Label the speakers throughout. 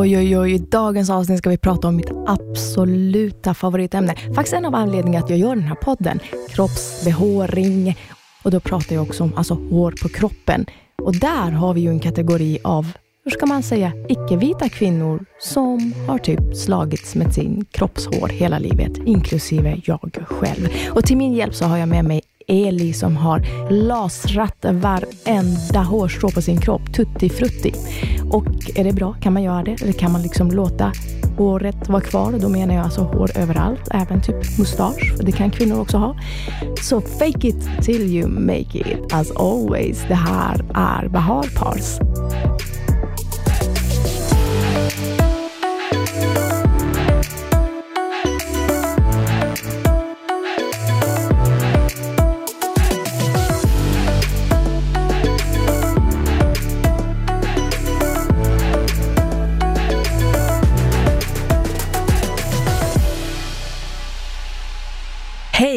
Speaker 1: Oj, oj, oj. I dagens avsnitt ska vi prata om mitt absoluta favoritämne. Faktiskt en av anledningarna att jag gör den här podden. Kroppsbehåring. Och då pratar jag också om alltså, hår på kroppen. Och där har vi ju en kategori av, hur ska man säga, icke-vita kvinnor som har typ slagits med sin kroppshår hela livet, inklusive jag själv. Och till min hjälp så har jag med mig Eli som har lasrat varenda hårstrå på sin kropp, tutti frutti. Och är det bra? Kan man göra det? Eller kan man liksom låta håret vara kvar? Då menar jag alltså hår överallt, även typ mustasch. Det kan kvinnor också ha. Så fake it till you make it. As always, det här är Bahar Pars.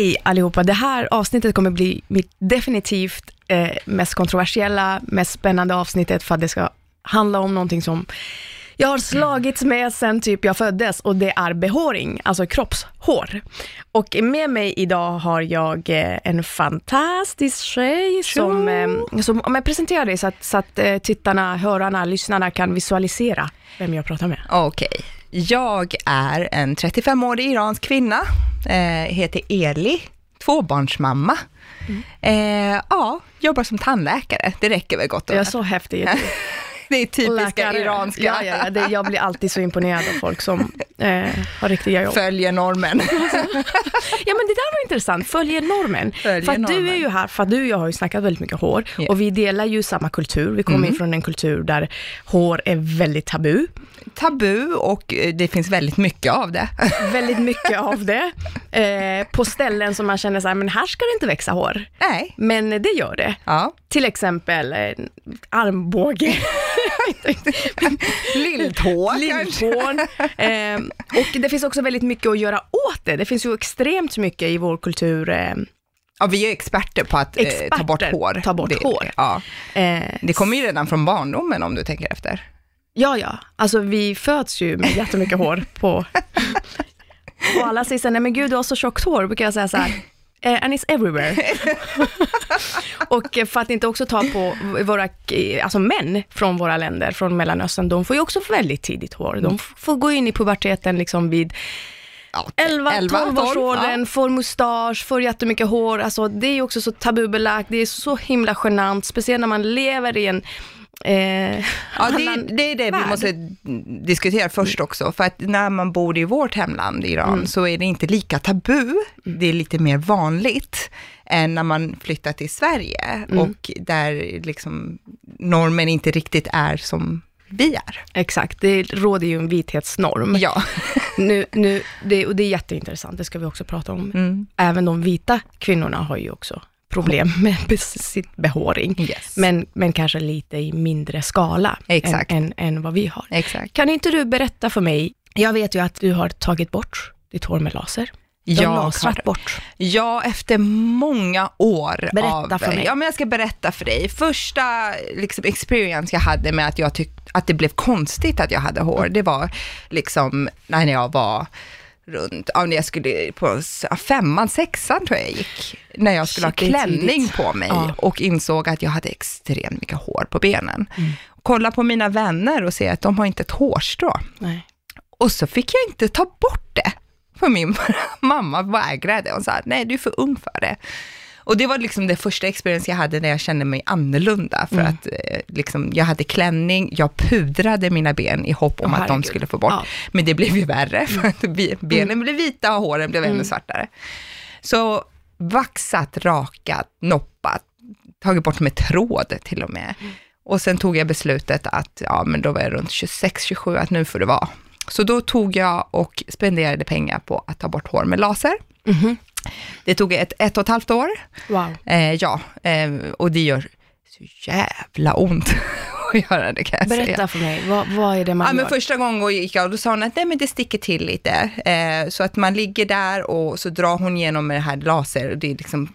Speaker 1: Hej allihopa! Det här avsnittet kommer bli mitt definitivt eh, mest kontroversiella, mest spännande avsnittet för att det ska handla om någonting som jag har slagits med sen typ jag föddes och det är behåring, alltså kroppshår. Och med mig idag har jag eh, en fantastisk tjej som, eh, som om jag presenterar dig så att, så att eh, tittarna, hörarna, lyssnarna kan visualisera vem jag pratar med.
Speaker 2: Okej. Jag är en 35-årig iransk kvinna, eh, heter Eli, tvåbarnsmamma.
Speaker 1: Mm.
Speaker 2: Eh, ja, jobbar som tandläkare, det räcker väl gott och
Speaker 1: Jag är
Speaker 2: väl.
Speaker 1: så häftig.
Speaker 2: Det är typiska
Speaker 1: Läkare.
Speaker 2: iranska,
Speaker 1: Ja, ja, ja, det, jag blir alltid så imponerad av folk som eh, har riktiga jobb.
Speaker 2: följer normen.
Speaker 1: Ja men det där var intressant, följer normen.
Speaker 2: Följer
Speaker 1: för att du är
Speaker 2: normen.
Speaker 1: ju här, för att du och jag har ju snackat väldigt mycket hår
Speaker 2: Ja.
Speaker 1: och vi delar ju samma kultur. Vi kommer
Speaker 2: Mm.
Speaker 1: ifrån en kultur där hår är väldigt tabu.
Speaker 2: Tabu och eh, det finns väldigt mycket av det.
Speaker 1: Väldigt mycket av det. Eh, på ställen som man känner så här, men här ska det inte växa hår.
Speaker 2: Nej,
Speaker 1: Men det gör det.
Speaker 2: ja.
Speaker 1: Till exempel eh, armbåge,
Speaker 2: Lilltå
Speaker 1: lilltån. Eh, och det finns också väldigt mycket att göra åt det. Det finns ju extremt mycket i vår kultur. Eh,
Speaker 2: Ja, vi är experter på att eh, ta bort
Speaker 1: Experter,
Speaker 2: hår.
Speaker 1: ta bort
Speaker 2: det,
Speaker 1: hår.
Speaker 2: Ja.
Speaker 1: eh,
Speaker 2: Det kommer ju redan från barndomen om du tänker efter.
Speaker 1: Ja, ja. Alltså vi föds ju med jättemycket hår på... Och alla säger så här, nej men gud du har så tjockt hår, brukar jag säga så här. eh, And it's everywhere. och eh, för att inte också ta på våra, eh, alltså män från våra länder, från Mellanöstern, de får ju också väldigt tidigt hår. De får gå in i puberteten liksom vid
Speaker 2: Ja,
Speaker 1: 11-12 års
Speaker 2: 12,
Speaker 1: åldern, får mustasch, får jättemycket hår. Alltså det är ju också så tabubelagt, det är så himla genant, speciellt när man lever i en eh,
Speaker 2: Ja, det, det är det vi
Speaker 1: värld.
Speaker 2: måste diskutera först också, för att när man bor i vårt hemland, Iran,
Speaker 1: Mm.
Speaker 2: så är det inte lika tabu, det är lite mer vanligt än när man flyttar till Sverige
Speaker 1: Mm.
Speaker 2: och där liksom normen inte riktigt är som vi är.
Speaker 1: Exakt, det råder ju en vithetsnorm.
Speaker 2: Ja.
Speaker 1: Nu, nu, det, och det är jätteintressant, det ska vi också prata om.
Speaker 2: Mm.
Speaker 1: Även de vita kvinnorna har ju också problem med sitt behåring,
Speaker 2: Yes.
Speaker 1: men, men kanske lite i mindre skala. Än, än, än vad vi har.
Speaker 2: Exakt.
Speaker 1: Kan inte du berätta för mig, jag vet ju att du har tagit bort ditt hår med laser. Har
Speaker 2: Jag
Speaker 1: lasrat bort.
Speaker 2: Ja, efter många år
Speaker 1: Berätta
Speaker 2: av...
Speaker 1: för mig.
Speaker 2: Ja, men jag ska berätta för dig. Första liksom, experience jag hade med att jag tyckte att det blev konstigt att jag hade hår, det var liksom när jag var runt, ja, när jag skulle på femman, sexan tror jag gick, när jag skulle
Speaker 1: Shit,
Speaker 2: ha klänning på mig
Speaker 1: Ja.
Speaker 2: och insåg att jag hade extremt mycket hår på benen.
Speaker 1: Mm.
Speaker 2: Kolla på mina vänner och se att de har inte ett hårstrå.
Speaker 1: Nej.
Speaker 2: Och så fick jag inte ta bort det. För min mamma vägrade. Hon sa att nej, du är för ung för det. Och det var liksom det första experience jag hade när jag kände mig annorlunda. För
Speaker 1: Mm.
Speaker 2: att eh, liksom, jag hade klänning, jag pudrade mina ben i hopp om
Speaker 1: Åh,
Speaker 2: att de
Speaker 1: herregud.
Speaker 2: skulle få bort.
Speaker 1: Ja.
Speaker 2: Men det blev ju värre, för att bi- benen blev vita och håren blev ännu
Speaker 1: Mm.
Speaker 2: svartare. Så vaxat, rakat, noppat, tagit bort med tråd till och med.
Speaker 1: Mm.
Speaker 2: Och sen tog jag beslutet att, ja men då var jag runt 26-27, att nu får det vara. Så då tog jag och spenderade pengar på att ta bort hår med laser.
Speaker 1: Mhm.
Speaker 2: Det tog ett, ett och ett halvt år.
Speaker 1: Wow.
Speaker 2: Eh, ja, eh, och det gör så jävla ont att göra det kan jag säga.
Speaker 1: Berätta för mig, vad, vad är det man
Speaker 2: Ja, men
Speaker 1: gör?
Speaker 2: första gången gick jag och då sa hon att nej, men det sticker till lite. Eh, så att man ligger där och så drar hon igenom med det här laser det är liksom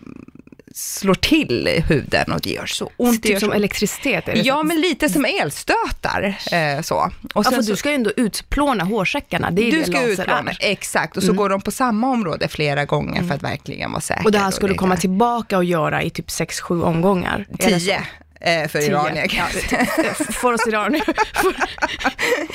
Speaker 2: slår till huden och det gör så ont.
Speaker 1: Typ som
Speaker 2: liksom,
Speaker 1: elektricitet? Är det
Speaker 2: ja, men lite som elstötar. Eh, så. Och
Speaker 1: ja, för
Speaker 2: så,
Speaker 1: du ska ju ändå utplåna hårsäckarna. Det är
Speaker 2: du
Speaker 1: det
Speaker 2: ska utplåna,
Speaker 1: är.
Speaker 2: exakt. Och så mm. går de på samma område flera gånger för mm. att verkligen vara säker.
Speaker 1: Och det här ska du komma tillbaka och göra i typ 6-7 omgångar?
Speaker 2: 10 för
Speaker 1: Tio.
Speaker 2: iranier.
Speaker 1: Ja, för oss iranier. För,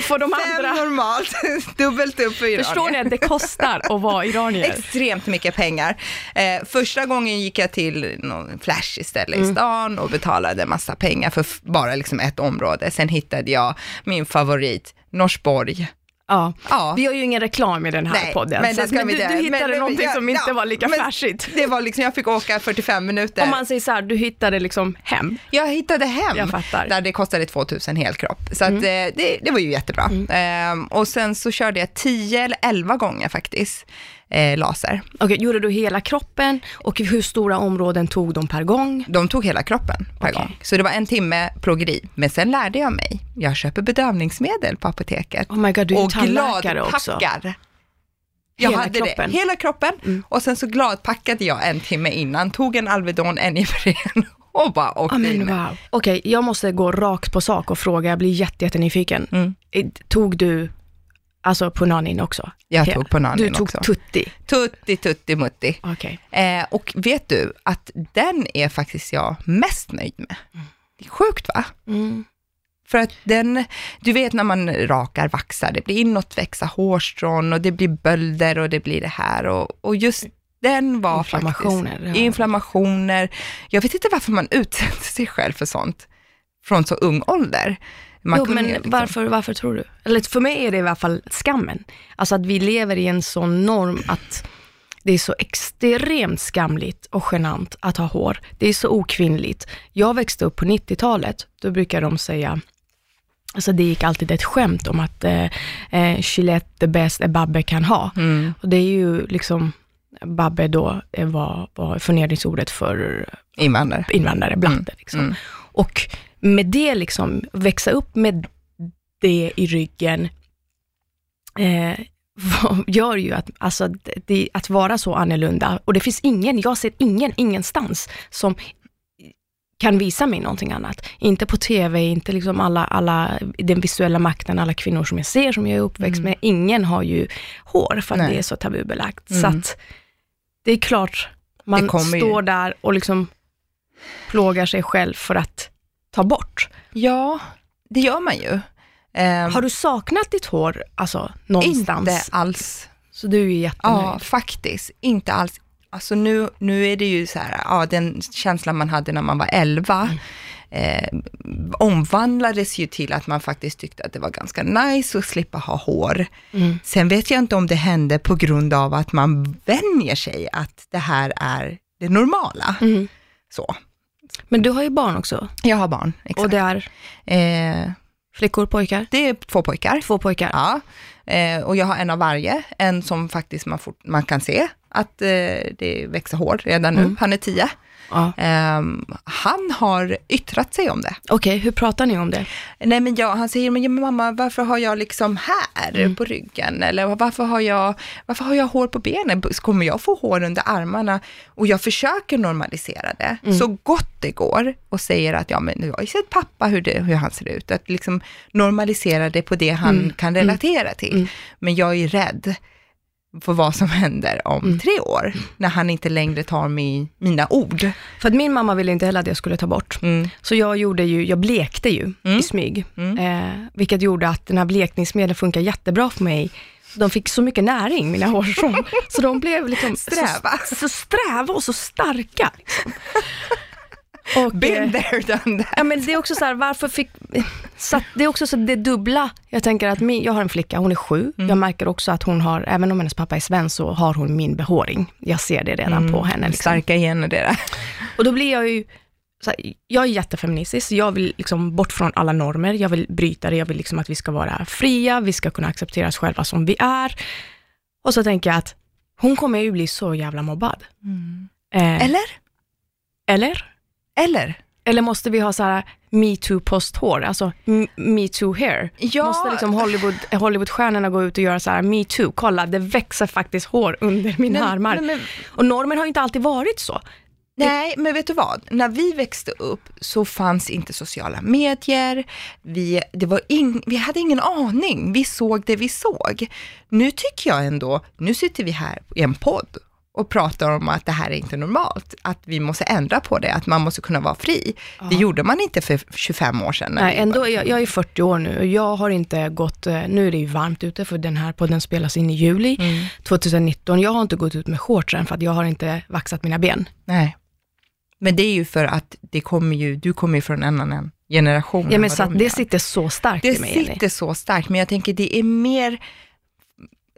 Speaker 1: för de
Speaker 2: Fem
Speaker 1: andra.
Speaker 2: normalt, dubbelt upp för iranier.
Speaker 1: Förstår ni att det kostar att vara iranier?
Speaker 2: Extremt mycket pengar. Eh, första gången gick jag till någon flash ställe
Speaker 1: Mm.
Speaker 2: i stan och betalade massa pengar för bara liksom ett område. Sen hittade jag min favorit, Norsborg.
Speaker 1: Ja.
Speaker 2: Ja.
Speaker 1: Vi har ju ingen reklam i den här
Speaker 2: Nej,
Speaker 1: podden,
Speaker 2: men det
Speaker 1: att-
Speaker 2: ska
Speaker 1: men
Speaker 2: vi
Speaker 1: du, du hittade
Speaker 2: Men-
Speaker 1: någonting
Speaker 2: ja,
Speaker 1: som inte
Speaker 2: ja,
Speaker 1: var lika flashigt.
Speaker 2: Det var liksom, jag fick åka 45 minuter.
Speaker 1: Om man säger så här, du hittade liksom hem.
Speaker 2: Jag hittade hem
Speaker 1: Jag fattar. Mm.
Speaker 2: där det kostade 2000 helkropp. Så att, eh, det, det var ju jättebra. Ehm, och sen så körde jag 10 eller 11 gånger faktiskt eh, laser.
Speaker 1: Okej, gjorde du hela kroppen och hur stora områden tog de per gång?
Speaker 2: De tog hela kroppen per
Speaker 1: Okej.
Speaker 2: gång. Så det var en timme progeri. Men sen lärde jag mig, jag köper bedövningsmedel på apoteket.
Speaker 1: Oh my god, du är
Speaker 2: och gladpackar. Jag
Speaker 1: Hela
Speaker 2: hade
Speaker 1: kroppen? Mm.
Speaker 2: det, hela kroppen. Och sen så gladpackade jag en timme innan, tog en Alvedon, en Ipren och bara åkte
Speaker 1: men
Speaker 2: in.
Speaker 1: wow. Okej, jag måste gå rakt på sak och fråga, jag blir jätte, jättenyfiken.
Speaker 2: Mm.
Speaker 1: Tog du alltså Punanin också?
Speaker 2: Jag tog Punanin
Speaker 1: Du tog
Speaker 2: också.
Speaker 1: Tutti?
Speaker 2: Tutti, tutti, mutti.
Speaker 1: Okej.
Speaker 2: Eh, och vet du att den är faktiskt jag mest nöjd med. Det är sjukt va?
Speaker 1: Mm.
Speaker 2: För att den, du vet när man rakar, vaxar, det blir inåtväxa hårstrån och det blir bölder och det blir det här och, och just den var
Speaker 1: Inflammationer,
Speaker 2: faktiskt,
Speaker 1: ja.
Speaker 2: inflammationer. Jag vet inte varför man utsätter sig själv för sånt från så ung ålder. Man
Speaker 1: Jo, men
Speaker 2: liksom-
Speaker 1: varför, varför tror du? Eller för mig är det i alla fall skammen. Alltså att vi lever i en sån norm att det är så extremt skamligt och genant att ha hår. Det är så okvinnligt. Jag växte upp på 90-talet, då brukar de säga, alltså det gick alltid ett skämt om att eh, eh, Gillette the best Babbe kan ha.
Speaker 2: Mm.
Speaker 1: Och det är ju liksom, Babbe då eh, var, var förnedringsordet för
Speaker 2: Invandrare.
Speaker 1: invandrare, blatte. Liksom.
Speaker 2: mm.
Speaker 1: Och med det, liksom, växa upp med det i ryggen, eh, gör ju att, alltså, det, att vara så annorlunda, och det finns ingen, jag ser ingen, ingenstans som kan visa mig någonting annat. Inte på TV, inte liksom alla, alla, den visuella makten, alla kvinnor som jag ser, som jag är uppväxt med. Ingen har ju hår, för att
Speaker 2: Nej.
Speaker 1: det är så tabubelagt. Så
Speaker 2: Mm.
Speaker 1: att det är klart, man
Speaker 2: kommer ju.
Speaker 1: står där och liksom plågar sig själv för att ta bort.
Speaker 2: Ja, det gör man ju. Ehm,
Speaker 1: Har du saknat ditt hår, alltså någonstans?
Speaker 2: Inte alls.
Speaker 1: Så du är jättenöjd?
Speaker 2: Ja, faktiskt. Inte alls. Alltså nu, nu är det ju så här, ja, den känslan man hade när man var 11, eh, omvandlades ju till att man faktiskt tyckte att det var ganska nice att slippa ha hår.
Speaker 1: Mm.
Speaker 2: Sen vet jag inte om det hände på grund av att man vänjer sig att det här är det normala.
Speaker 1: Mm.
Speaker 2: Så.
Speaker 1: Men du har ju barn också,
Speaker 2: Jag har barn, exakt.
Speaker 1: och det är
Speaker 2: eh,
Speaker 1: flickor, pojkar?
Speaker 2: det är två pojkar.
Speaker 1: Två pojkar?
Speaker 2: Ja, eh, och jag har en av varje. En som faktiskt man, fort, man kan se att eh, det växer hår redan nu.
Speaker 1: Mm.
Speaker 2: Han är tio.
Speaker 1: Ja.
Speaker 2: Ehm, han har yttrat sig om det.
Speaker 1: Okej, hur pratar ni om det?
Speaker 2: Nej men jag, han säger, men mamma varför har jag liksom här
Speaker 1: Mm.
Speaker 2: på ryggen? Eller varför har, jag, varför har jag hår på benen? Kommer jag få hår under armarna? Och jag försöker normalisera det
Speaker 1: Mm.
Speaker 2: så gott det går och säger att ja men jag har ju sett pappa hur, det, hur han ser ut. Att liksom normalisera det på det han
Speaker 1: Mm.
Speaker 2: kan relatera till.
Speaker 1: Mm.
Speaker 2: Men jag är rädd för vad som händer om
Speaker 1: Mm.
Speaker 2: tre år, när han inte längre tar min, mina ord.
Speaker 1: För att min mamma ville inte heller att jag skulle ta bort.
Speaker 2: Mm.
Speaker 1: Så jag gjorde ju, jag blekte ju
Speaker 2: Mm.
Speaker 1: i smyg.
Speaker 2: Mm.
Speaker 1: Eh, vilket gjorde att den här blekningsmedlen funkar jättebra för mig. De fick så mycket näring, mina hårstrån. så de blev liksom
Speaker 2: Sträva.
Speaker 1: Så, så sträva och så starka. Liksom. Och,
Speaker 2: Been
Speaker 1: eh,
Speaker 2: there, done that.
Speaker 1: Ja men det är också så här, varför fick, så det är också så det dubbla. Jag tänker att min, jag har en flicka, hon är sju.
Speaker 2: Mm.
Speaker 1: Jag märker också att hon har, även om hennes pappa är svensk, så har hon min behåring. Jag ser det redan på henne. Liksom.
Speaker 2: Starka gener det där.
Speaker 1: Och då blir jag ju, här, jag är jättefeministisk, jag vill liksom bort från alla normer, jag vill bryta det, jag vill liksom att vi ska vara fria, vi ska kunna acceptera oss själva som vi är. Och så tänker jag att hon kommer ju bli så jävla mobbad. Eh,
Speaker 2: Eller?
Speaker 1: eller?
Speaker 2: Eller?
Speaker 1: Eller måste vi ha så här metoo posthår, alltså metoo hair?
Speaker 2: Ja.
Speaker 1: Måste liksom Hollywood, Hollywoodstjärnorna gå ut och göra så här metoo, kolla det växer faktiskt hår under mina
Speaker 2: Nej,
Speaker 1: armar.
Speaker 2: nej, men-
Speaker 1: Och normen har ju inte alltid varit så.
Speaker 2: Nej, men vet du vad? När vi växte upp så fanns inte sociala medier, vi, det var in, vi hade ingen aning, vi såg det vi såg. Nu tycker jag ändå, nu sitter vi här i en podd och pratar om att det här är inte normalt, att vi måste ändra på det, att man måste kunna vara fri. Det gjorde man inte för 25 år sedan.
Speaker 1: Nej, ändå, jag, jag är 40 år nu och jag har inte gått, eh, nu är det ju varmt ute för den här podden spelas in i juli
Speaker 2: Mm.
Speaker 1: 2019. Jag har inte gått ut med shortsen för att jag har inte vaxat mina ben.
Speaker 2: Nej. Men det är ju för att det kommer ju, du kommer ju från en annan generation.
Speaker 1: Ja,
Speaker 2: än
Speaker 1: men så att
Speaker 2: de
Speaker 1: det
Speaker 2: gör.
Speaker 1: sitter så starkt
Speaker 2: Det
Speaker 1: i mig, Ellie.
Speaker 2: sitter så starkt, men jag tänker det är mer,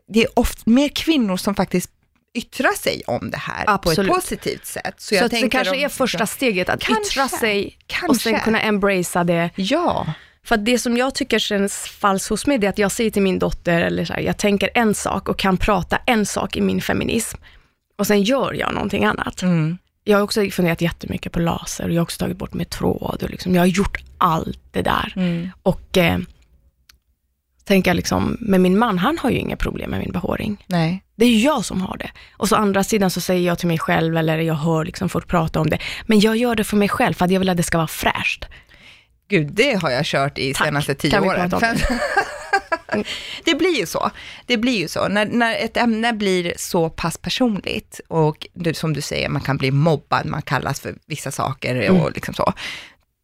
Speaker 2: det är ofta mer kvinnor som faktiskt yttrar sig om det här på
Speaker 1: Absolut.
Speaker 2: ett positivt sätt. Så,
Speaker 1: Så,
Speaker 2: jag
Speaker 1: att det kanske
Speaker 2: om-
Speaker 1: är första steget, att
Speaker 2: Kanske.
Speaker 1: yttra sig och
Speaker 2: Kanske.
Speaker 1: sen kunna embracea det.
Speaker 2: Ja,
Speaker 1: För det som jag tycker känns falskt hos mig, det är att jag säger till min dotter, eller så här, jag tänker en sak och kan prata en sak i min feminism. Och sen gör jag någonting annat.
Speaker 2: mm.
Speaker 1: Jag har också funderat jättemycket på laser och jag har också tagit bort med tråd och liksom, jag har gjort allt det där.
Speaker 2: Mm.
Speaker 1: Och eh, tänker jag liksom, men min man, han har ju inga problem med min behåring.
Speaker 2: nej.
Speaker 1: Det är jag som har det. Och så andra sidan så säger jag till mig själv, eller jag hör liksom folk prata om det, men jag gör det för mig själv, för att jag vill att det ska vara fräscht.
Speaker 2: Gud, det har jag kört i
Speaker 1: Tack.
Speaker 2: senaste tio
Speaker 1: Kan
Speaker 2: åren. det blir ju så. Det blir ju så. När, när ett ämne blir så pass personligt och du, som du säger, man kan bli mobbad, man kallas för vissa saker
Speaker 1: Mm.
Speaker 2: och liksom så.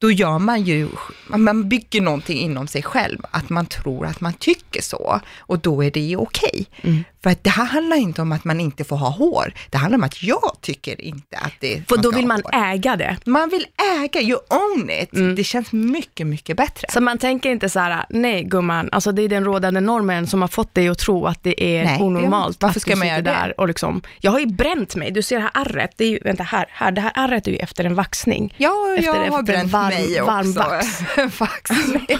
Speaker 2: Då gör man ju, man bygger någonting inom sig själv, att man tror att man tycker så och då är det ju okej.
Speaker 1: Mm.
Speaker 2: För att det här handlar inte om att man inte får ha hår, det handlar om att jag tycker inte att det
Speaker 1: För då vill man
Speaker 2: hår.
Speaker 1: äga det.
Speaker 2: Man vill äga, you own it.
Speaker 1: Mm.
Speaker 2: Det känns mycket, mycket bättre.
Speaker 1: Så man tänker inte så här, nej gumman, alltså det är den rådande normen som har fått dig att tro att det är
Speaker 2: Nej,
Speaker 1: onormalt.
Speaker 2: ja, varför
Speaker 1: att
Speaker 2: ska man göra det?
Speaker 1: där och liksom, jag har ju bränt mig, du ser det här ärret, det är ju, vänta här, här, det här ärret är ju efter en vaxning.
Speaker 2: Ja,
Speaker 1: Efter-
Speaker 2: jag har
Speaker 1: efter
Speaker 2: bränt
Speaker 1: varm-
Speaker 2: mig också.
Speaker 1: varm vax.
Speaker 2: Vaxning.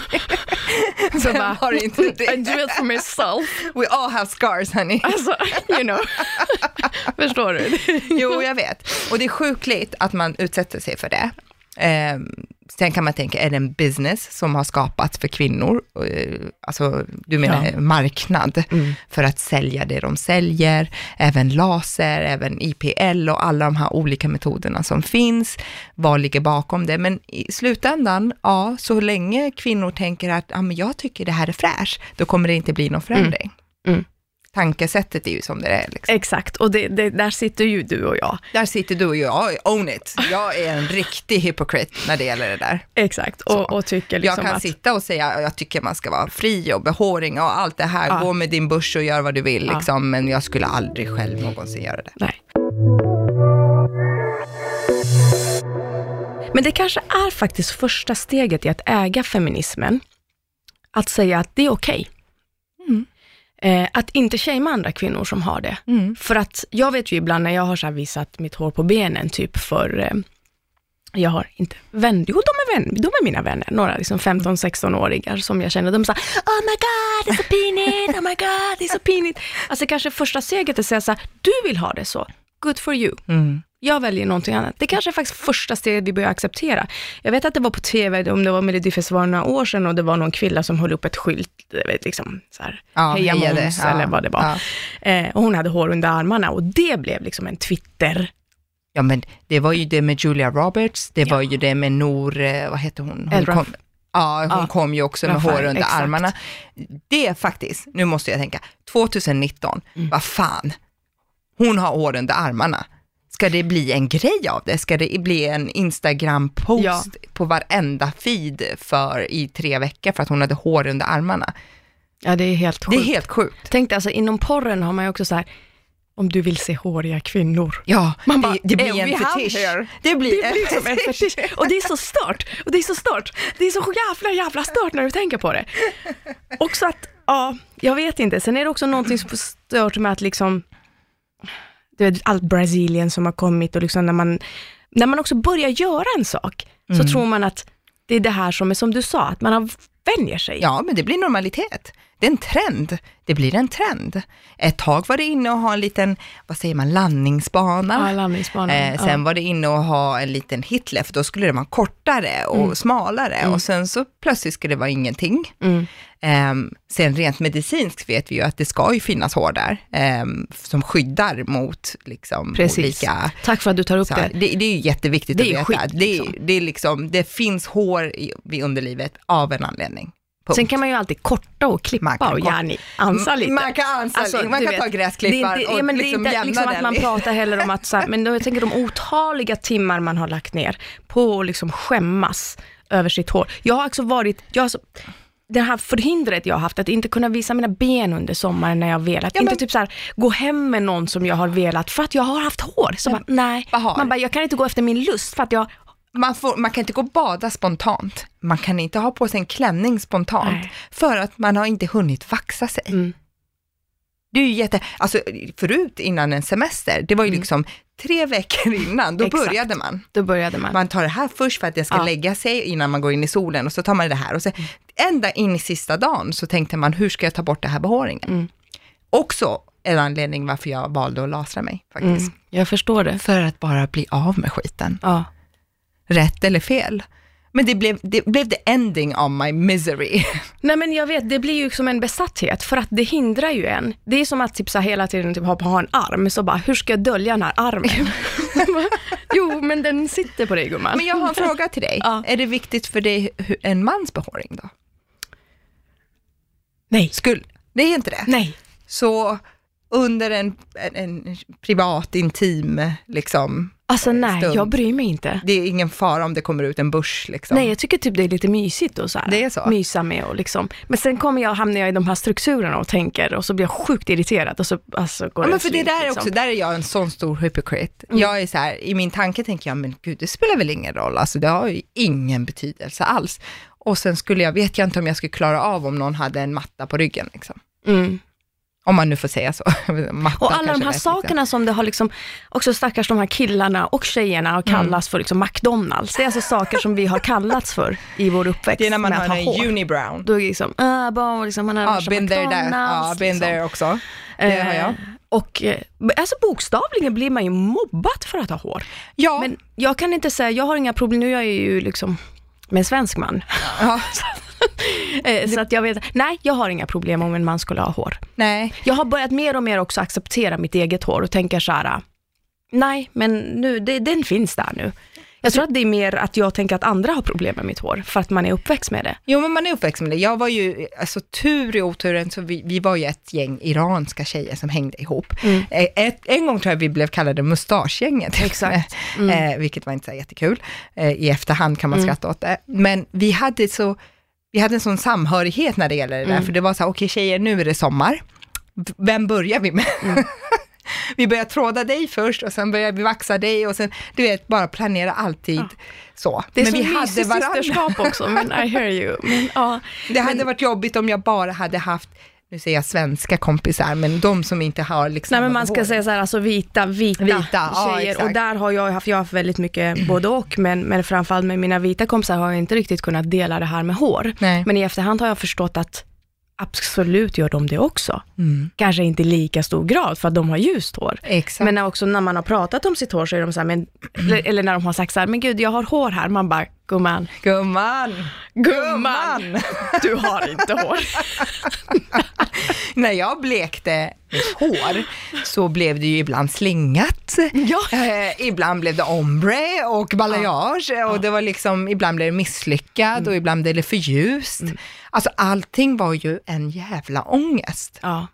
Speaker 1: Så
Speaker 2: Vem
Speaker 1: bara,
Speaker 2: har inte det?
Speaker 1: I do it for myself.
Speaker 2: We all have scars honey.
Speaker 1: Alltså, you know. Förstår du?
Speaker 2: Jo, jag vet. Och det är sjukligt att man utsätter sig för det. Eh, sen kan man tänka, är det en business som har skapats för kvinnor? Eh, alltså, du menar
Speaker 1: Ja.
Speaker 2: marknad
Speaker 1: Mm.
Speaker 2: för att sälja det de säljer, även laser, även IPL och alla de här olika metoderna som finns. Vad ligger bakom det? Men i slutändan, ja, så länge kvinnor tänker att ja, men jag tycker det här är fräscht, då kommer det inte bli någon förändring.
Speaker 1: Mm.
Speaker 2: Tankesättet är ju som det är. Liksom.
Speaker 1: Exakt, och det, det, där sitter ju du och jag.
Speaker 2: Där sitter du och jag, own it. Jag är en riktig hypocrite när det gäller det där.
Speaker 1: Exakt, och, och tycker liksom
Speaker 2: jag kan
Speaker 1: att,
Speaker 2: sitta och säga, jag tycker man ska vara fri och behåring och allt det här,
Speaker 1: Ja.
Speaker 2: gå med din börs och gör vad du vill,
Speaker 1: Ja.
Speaker 2: liksom, men jag skulle aldrig själv någonsin göra det.
Speaker 1: nej. Men det kanske är faktiskt första steget i att äga feminismen, att säga att det är okej.
Speaker 2: Mm.
Speaker 1: Eh, att inte shamea andra kvinnor som har det.
Speaker 2: Mm.
Speaker 1: För att jag vet ju ibland när jag har så visat mitt hår på benen, typ för eh, jag har inte vänner, jo de är, vän, de är mina vänner, några liksom 15-16-åringar som jag känner, de säger oh my god, det är så pinigt, oh my god, det är så pinigt. Alltså kanske första steget är att säga så här, du vill ha det så, good for you.
Speaker 2: Mm.
Speaker 1: Jag väljer någonting annat. Det kanske är faktiskt första steget vi börjar acceptera. Jag vet att det var på tv, om det var Melodifestivalen några år sedan och det var någon kvinna som höll upp ett skylt, vet, liksom så här,
Speaker 2: Ja,
Speaker 1: heja. Måns
Speaker 2: Ja,
Speaker 1: eller vad det var.
Speaker 2: Ja.
Speaker 1: Eh, och hon hade hår under armarna och det blev liksom en Twitter,
Speaker 2: ja, men det var ju det med Julia Roberts, det
Speaker 1: Ja.
Speaker 2: var ju det med Nour, eh, vad heter hon? hon kom, ja, hon
Speaker 1: Ja.
Speaker 2: kom ju också med
Speaker 1: Rafael,
Speaker 2: hår under
Speaker 1: exakt.
Speaker 2: armarna. Det faktiskt, nu måste jag tänka, 2019,
Speaker 1: Mm.
Speaker 2: vad fan, hon har hår under armarna. Ska det bli en grej av det? Ska det bli en Instagram-post
Speaker 1: Ja.
Speaker 2: på varenda feed för i tre veckor för att hon hade hår under armarna?
Speaker 1: ja det är helt
Speaker 2: Det
Speaker 1: sjukt.
Speaker 2: är helt sjukt.
Speaker 1: Tänk dig, alltså inom porren har man ju också så här, om du vill se håriga kvinnor.
Speaker 2: Ja,
Speaker 1: Man bara,
Speaker 2: det, det
Speaker 1: "Eh,
Speaker 2: blir en fetisch.
Speaker 1: here."
Speaker 2: Det blir,
Speaker 1: Det blir som en fetisch. Och det är så stört. Och det är så stört. Det är så jävla, jävla stört när du tänker på det. Också att, ja, jag vet inte. Sen är det också någonting som stört med att liksom, vet, allt Brasilien som har kommit och liksom när man, när man också börjar göra en sak, så
Speaker 2: Mm.
Speaker 1: tror man att det är det här som är som du sa, att man har vänjer sig.
Speaker 2: Ja, men det blir normalitet. Det är en trend. Det blir en trend. Ett tag var det inne att ha en liten, vad säger man, landningsbana.
Speaker 1: Ja, landningsbanan.
Speaker 2: Eh, sen
Speaker 1: ja.
Speaker 2: var det inne att ha en liten Hitler, för då skulle det vara kortare och
Speaker 1: Mm.
Speaker 2: smalare
Speaker 1: Mm.
Speaker 2: och sen så plötsligt skulle det vara ingenting.
Speaker 1: Mm.
Speaker 2: Ehm, sen rent medicinskt vet vi ju att det ska ju finnas hår där, ehm, som skyddar mot liksom,
Speaker 1: Precis.
Speaker 2: olika
Speaker 1: Tack för att du tar upp
Speaker 2: så,
Speaker 1: det.
Speaker 2: det, det är ju jätteviktigt
Speaker 1: Det är
Speaker 2: att veta.
Speaker 1: skit,
Speaker 2: det,
Speaker 1: liksom.
Speaker 2: det, är liksom, det finns hår i, vid underlivet av en anledning. Punkt.
Speaker 1: Sen kan man ju alltid korta och klippa och gärna ansa lite.
Speaker 2: Man kan ansa
Speaker 1: Alltså,
Speaker 2: man kan
Speaker 1: vet,
Speaker 2: ta gräsklippar
Speaker 1: det
Speaker 2: och
Speaker 1: ja, men
Speaker 2: liksom
Speaker 1: det är inte liksom att
Speaker 2: den
Speaker 1: man pratar heller om att, så här, men då, jag tänker de otaliga timmar man har lagt ner på att liksom skämmas över sitt hår. Jag har också varit, jag har det här förhindret jag har haft, att inte kunna visa mina ben under sommaren när jag velat.
Speaker 2: Ja,
Speaker 1: inte
Speaker 2: men-
Speaker 1: typ så här, gå hem med någon som jag har velat för att jag har haft hår. Så bara, nej,
Speaker 2: vad har?
Speaker 1: man bara, jag kan inte gå efter min lust för att jag,
Speaker 2: man, får, man kan inte gå och bada spontant. Man kan inte ha på sig en klänning spontant,
Speaker 1: Nej.
Speaker 2: för att man har inte hunnit vaxa sig.
Speaker 1: Mm.
Speaker 2: Det är ju jätte, alltså förut innan en semester, det var ju
Speaker 1: Mm.
Speaker 2: liksom tre veckor innan, då
Speaker 1: Exakt.
Speaker 2: började man.
Speaker 1: då började man.
Speaker 2: Man tar det här först för att det ska
Speaker 1: Ja.
Speaker 2: lägga sig innan man går in i solen och så tar man det här och sen ända in i sista dagen så tänkte man, hur ska jag ta bort det här behåringen?
Speaker 1: Mm.
Speaker 2: Också en anledning varför jag valde att lasra mig faktiskt.
Speaker 1: Mm, jag förstår det.
Speaker 2: För att bara bli av med skiten.
Speaker 1: Ja.
Speaker 2: Rätt eller fel. Men det blev, det blev the ending of my misery.
Speaker 1: Nej men jag vet, det blir ju som en besatthet för att det hindrar ju en. Det är som att typ, så hela tiden typ, ha, ha en arm, så bara, hur ska jag dölja den här armen? jo, men den sitter på dig gumman.
Speaker 2: Men jag har en fråga till dig.
Speaker 1: Ja.
Speaker 2: Är det viktigt för dig en mans behåring då?
Speaker 1: Nej,
Speaker 2: Skulle, det är inte det?
Speaker 1: nej.
Speaker 2: Så under en, en, en privat, intim, liksom,
Speaker 1: Alltså nej,
Speaker 2: Stund.
Speaker 1: jag bryr mig inte.
Speaker 2: det är ingen fara om det kommer ut en börs liksom.
Speaker 1: Nej, jag tycker typ det är lite mysigt och så här,
Speaker 2: Det är så?
Speaker 1: mysa med och liksom. Men sen kommer jag, hamnar jag i de här strukturerna och tänker och så blir jag sjukt irriterad och så alltså, går
Speaker 2: Ja, men
Speaker 1: det
Speaker 2: för det
Speaker 1: slut,
Speaker 2: där är
Speaker 1: liksom.
Speaker 2: också, där är jag en sån stor hypocrite.
Speaker 1: Mm.
Speaker 2: Jag är så här, i min tanke tänker jag, men gud, det spelar väl ingen roll, alltså det har ju ingen betydelse alls. Och sen skulle jag, vet jag inte om jag skulle klara av om någon hade en matta på ryggen, liksom.
Speaker 1: Mm.
Speaker 2: Om man nu får säga så.
Speaker 1: Och alla de här
Speaker 2: liksom.
Speaker 1: sakerna som det har liksom, också stackars de här killarna och tjejerna har
Speaker 2: Mm.
Speaker 1: kallats för liksom McDonalds. Det är alltså saker som vi har kallats för i vår uppväxt
Speaker 2: Det är när man har
Speaker 1: ha
Speaker 2: en
Speaker 1: hår.
Speaker 2: unibrown.
Speaker 1: Då är det liksom, äh, bara liksom, man har värsta
Speaker 2: been there, där. Ja, been
Speaker 1: liksom.
Speaker 2: there också. Det har jag.
Speaker 1: Eh, Och eh, alltså bokstavligen blir man ju mobbat för att ha hår.
Speaker 2: Ja,
Speaker 1: Men jag kan inte säga, jag har inga problem, nu är jag ju liksom med en svensk man.
Speaker 2: ja,
Speaker 1: Så att jag vet, nej jag har inga problem om en man skulle ha hår.
Speaker 2: nej.
Speaker 1: Jag har börjat mer och mer också acceptera mitt eget hår och tänker så här, nej men nu, det, den finns där nu. Jag tror att det är mer att jag tänker att andra har problem med mitt hår, för att man är uppväxt med det.
Speaker 2: Jo, men man är uppväxt med det. Jag var ju, alltså tur i oturen, så vi, vi var ju ett gäng iranska tjejer som hängde ihop.
Speaker 1: Mm.
Speaker 2: Eh, Ett, en gång tror jag vi blev kallade mustaschgänget.
Speaker 1: Exakt. Mm.
Speaker 2: eh, vilket var inte så jättekul. Eh, I efterhand kan man skratta åt det. Men vi hade så, vi hade en sån samhörighet när det gäller det där,
Speaker 1: Mm.
Speaker 2: för det var så här, okej tjejer, nu är det sommar. Vem börjar vi med?
Speaker 1: Mm.
Speaker 2: vi börjar tråda dig först och sen börjar vi vaxa dig och sen, du vet, bara planera alltid
Speaker 1: Ja.
Speaker 2: så.
Speaker 1: Det är
Speaker 2: Men
Speaker 1: så
Speaker 2: vi hade varandra.
Speaker 1: systerskap också, men I hear you. Men, ja.
Speaker 2: Det hade
Speaker 1: Men-
Speaker 2: varit jobbigt om jag bara hade haft, nu säger jag svenska kompisar, men de som inte har liksom...
Speaker 1: Nej men man ska
Speaker 2: hår.
Speaker 1: säga så här, alltså vita, vita,
Speaker 2: Vita, ja,
Speaker 1: tjejer.
Speaker 2: exakt.
Speaker 1: och där har jag haft, jag har haft väldigt mycket både och, men, men framförallt med mina vita kompisar har jag inte riktigt kunnat dela det här med hår.
Speaker 2: Nej.
Speaker 1: Men i efterhand har jag förstått att absolut gör de det också.
Speaker 2: Mm.
Speaker 1: Kanske inte i lika stor grad för att de har ljust hår.
Speaker 2: Exakt.
Speaker 1: Men också när man har pratat om sitt hår så är de så här, men, eller, eller när de har sagt så här, men gud jag har hår här, man bara, gumman,
Speaker 2: Gumman!
Speaker 1: gumman, du har inte hår.
Speaker 2: När jag blekte mitt hår så blev det ju ibland slingat.
Speaker 1: Ja.
Speaker 2: Eh, ibland blev det ombre och balayage och det var liksom, ibland blev det misslyckad
Speaker 1: Mm.
Speaker 2: och ibland blev det för ljust. Alltså allting var ju en jävla ångest.
Speaker 1: Ja.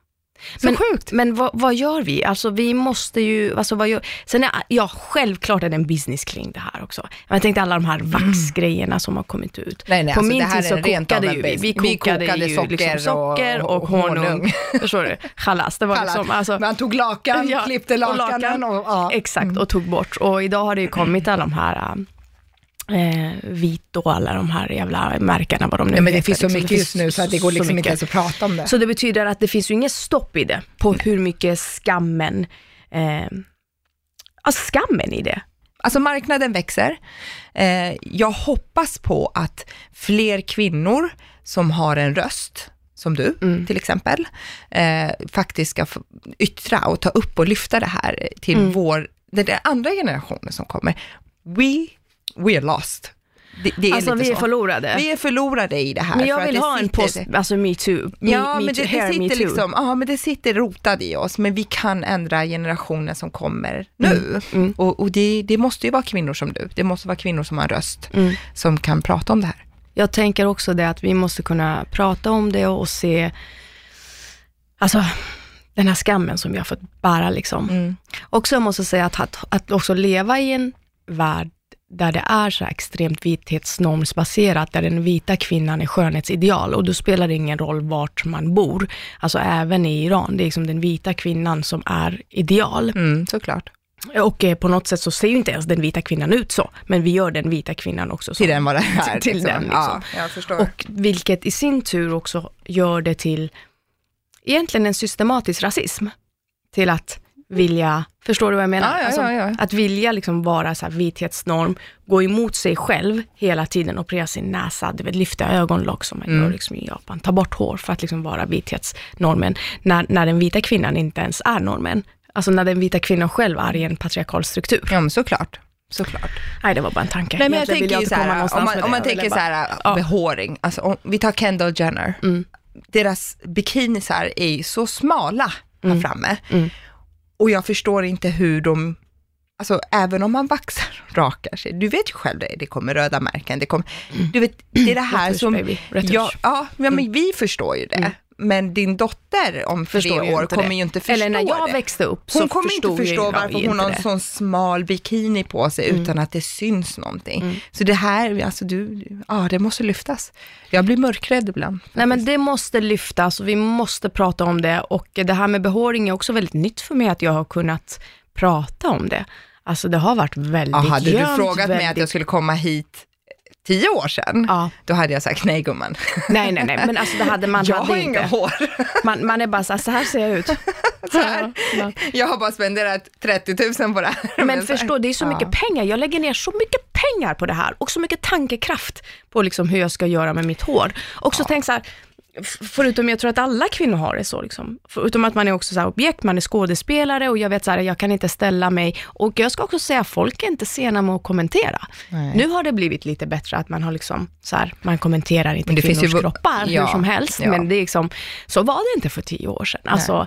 Speaker 2: Så
Speaker 1: men,
Speaker 2: sjukt.
Speaker 1: Men vad, vad gör vi? Alltså vi måste ju, alltså vad gör, sen är, ja självklart är det en business kring det här också. Jag tänkte alla de här vaxgrejerna som har kommit ut.
Speaker 2: Nej, nej,
Speaker 1: På
Speaker 2: alltså
Speaker 1: min
Speaker 2: det här
Speaker 1: tid så kokade ju vi, vi
Speaker 2: business. Vi
Speaker 1: kokade,
Speaker 2: kokade
Speaker 1: ju
Speaker 2: socker
Speaker 1: liksom socker
Speaker 2: och-
Speaker 1: och, honung.
Speaker 2: honung.
Speaker 1: Förstår du? Chalas, det var liksom, alltså,
Speaker 2: Man tog lakan,
Speaker 1: Ja,
Speaker 2: klippte
Speaker 1: och
Speaker 2: lakanen och, ja.
Speaker 1: Exakt, och tog bort. Och idag har det ju kommit alla de här eh, vit och alla de här jävla märkena, vad de nu
Speaker 2: Nej, men det
Speaker 1: heter,
Speaker 2: finns så
Speaker 1: liksom.
Speaker 2: mycket just nu så att det går liksom inte
Speaker 1: mycket.
Speaker 2: ens att prata om det.
Speaker 1: Så det betyder att det finns ju inget stopp i det, på hur mycket skammen, eh, alltså skammen i det.
Speaker 2: Alltså marknaden växer. Eh, jag hoppas på att fler kvinnor som har en röst, som du
Speaker 1: Mm.
Speaker 2: till exempel, eh, faktiskt ska yttra och ta upp och lyfta det här till
Speaker 1: Mm.
Speaker 2: vår, den andra generationen som kommer. We, we are lost. det, det är
Speaker 1: Alltså
Speaker 2: lite
Speaker 1: vi är
Speaker 2: så.
Speaker 1: förlorade.
Speaker 2: Vi är förlorade i det här.
Speaker 1: men jag
Speaker 2: för att
Speaker 1: vill
Speaker 2: det
Speaker 1: ha en post, alltså metoo, me,
Speaker 2: Ja,
Speaker 1: me
Speaker 2: men det, det
Speaker 1: me
Speaker 2: liksom, ja, men det sitter rotat i oss, men vi kan ändra generationen som kommer nu.
Speaker 1: mm.
Speaker 2: Och, och det, det måste ju vara kvinnor som du, det måste vara kvinnor som har en röst,
Speaker 1: Mm.
Speaker 2: som kan prata om det här.
Speaker 1: Jag tänker också det att vi måste kunna prata om det och se, alltså den här skammen som vi har fått bära liksom.
Speaker 2: Mm.
Speaker 1: Också jag måste säga att, att, att också leva i en värld där det är så extremt vithetsnormsbaserat, där den vita kvinnan är skönhetsideal och då spelar det ingen roll vart man bor. Alltså även i Iran, det är liksom den vita kvinnan som är ideal.
Speaker 2: Mm, såklart.
Speaker 1: Och eh, på något sätt så ser ju inte ens den vita kvinnan ut så, men vi gör den vita kvinnan också så.
Speaker 2: Till den vad det är.
Speaker 1: Till den, liksom.
Speaker 2: Ja, jag förstår.
Speaker 1: Och vilket i sin tur också gör det till egentligen en systematisk rasism. Till att vilja, förstår du vad jag menar?
Speaker 2: Ja, ja,
Speaker 1: Alltså,
Speaker 2: ja.
Speaker 1: Att vilja liksom vara så här vithetsnorm, gå emot sig själv hela tiden, operera sin näsa, du vet, lyfta ögonlock som man
Speaker 2: Mm.
Speaker 1: gör liksom i Japan, ta bort hår för att liksom vara vithetsnormen, när, när den vita kvinnan inte ens är normen. Alltså när den vita kvinnan själv är i en patriarkal struktur.
Speaker 2: Ja, men såklart. Såklart.
Speaker 1: Nej, det var bara en tanke.
Speaker 2: Nej, men jag tänker ju
Speaker 1: inte
Speaker 2: så
Speaker 1: komma
Speaker 2: här,
Speaker 1: någonstans
Speaker 2: om man, om man
Speaker 1: Jag
Speaker 2: tänker så
Speaker 1: bara-
Speaker 2: här,
Speaker 1: Ja.
Speaker 2: behåring, alltså om vi tar Kendall Jenner,
Speaker 1: Mm.
Speaker 2: deras bikinisar är ju så smala här
Speaker 1: Mm.
Speaker 2: framme.
Speaker 1: Mm.
Speaker 2: Och jag förstår inte hur de, alltså även om man vaxar och rakar sig, du vet ju själv det, det kommer röda märken, det kommer, du vet, det är det här som, ja, ja, men vi förstår ju det. Men din dotter om tre
Speaker 1: Förstår ju
Speaker 2: år kommer
Speaker 1: det.
Speaker 2: ju inte förstå
Speaker 1: Eller när jag
Speaker 2: det.
Speaker 1: växte upp
Speaker 2: Hon
Speaker 1: så
Speaker 2: kommer inte förstå varför hon har en sån smal bikini på sig
Speaker 1: Mm.
Speaker 2: utan att det syns någonting.
Speaker 1: Mm.
Speaker 2: Så det här, alltså du, ja det måste lyftas. Jag blir mörkrädd ibland.
Speaker 1: Nej men
Speaker 2: faktiskt.
Speaker 1: det måste lyftas och vi måste prata om det och det här med behåring är också väldigt nytt för mig att jag har kunnat prata om det. Alltså det har varit väldigt
Speaker 2: ja, hade du frågat mig att
Speaker 1: väldigt-
Speaker 2: jag skulle komma hit tio år sedan,
Speaker 1: Ja,
Speaker 2: då hade jag sagt nej gumman.
Speaker 1: nej nej nej, men alltså det hade man
Speaker 2: jag
Speaker 1: hade
Speaker 2: har inga hår.
Speaker 1: Man, man är bara så här, så här ser jag ut.
Speaker 2: Så här.
Speaker 1: Ja,
Speaker 2: Jag har bara spenderat 30 000 på det här.
Speaker 1: Men förstå, det är så
Speaker 2: Ja.
Speaker 1: mycket pengar. Jag lägger ner så mycket pengar på det här och så mycket tankekraft på liksom hur jag ska göra med mitt hår. Och så tänk så här, förutom jag tror att alla kvinnor har det så, liksom. förutom att man är också så objekt, man är skådespelare och jag vet så här, jag kan inte ställa mig. Och jag ska också säga, folk är inte sena med att kommentera.
Speaker 2: Nej.
Speaker 1: Nu har det blivit lite bättre att man har liksom, så här, man kommenterar inte
Speaker 2: Men det finns
Speaker 1: kvinnors
Speaker 2: ju-
Speaker 1: kroppar
Speaker 2: ja,
Speaker 1: hur som helst,
Speaker 2: ja.
Speaker 1: men det är liksom, så var det inte för tio år sedan. Alltså,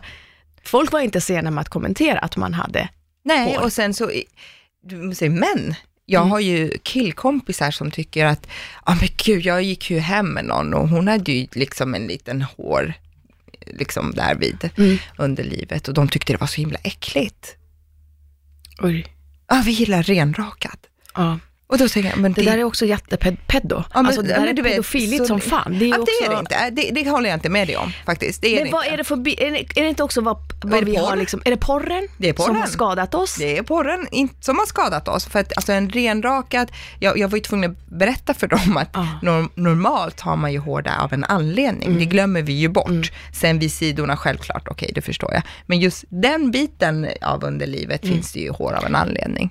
Speaker 1: folk var inte sena med att kommentera att man hade
Speaker 2: Nej,
Speaker 1: hår.
Speaker 2: och sen så, du säger men. Jag
Speaker 1: Mm.
Speaker 2: har ju killkompisar som tycker att, ja men gud, jag gick ju hem med någon och hon hade ju liksom en liten hår, liksom där vid
Speaker 1: Mm.
Speaker 2: underlivet och de tyckte det var så himla äckligt.
Speaker 1: Oj.
Speaker 2: Ja, vi gillar renrakat.
Speaker 1: Ja.
Speaker 2: Och då tänker jag, men
Speaker 1: Det där är också jättepeddo.
Speaker 2: Ja,
Speaker 1: alltså det där är pedofiligt som fan. Det är,
Speaker 2: ja,
Speaker 1: också...
Speaker 2: det är det inte. Det, det håller jag inte med dig om faktiskt. Det är
Speaker 1: Men
Speaker 2: det
Speaker 1: vad
Speaker 2: inte.
Speaker 1: är det för, är det, är det inte också vad, vad
Speaker 2: det
Speaker 1: vi har liksom, är det porren?
Speaker 2: Det är porren.
Speaker 1: Som har skadat oss?
Speaker 2: Det är porren in, som har skadat oss. För att alltså en renrakad, jag, jag var ju tvungen att berätta för dem att
Speaker 1: Ah.
Speaker 2: norm, normalt har man ju hår där av en anledning.
Speaker 1: Mm.
Speaker 2: Det glömmer vi ju bort. Sen vid sidorna självklart, okej det förstår jag. Men just den biten av underlivet
Speaker 1: Mm.
Speaker 2: finns det ju hår av en anledning.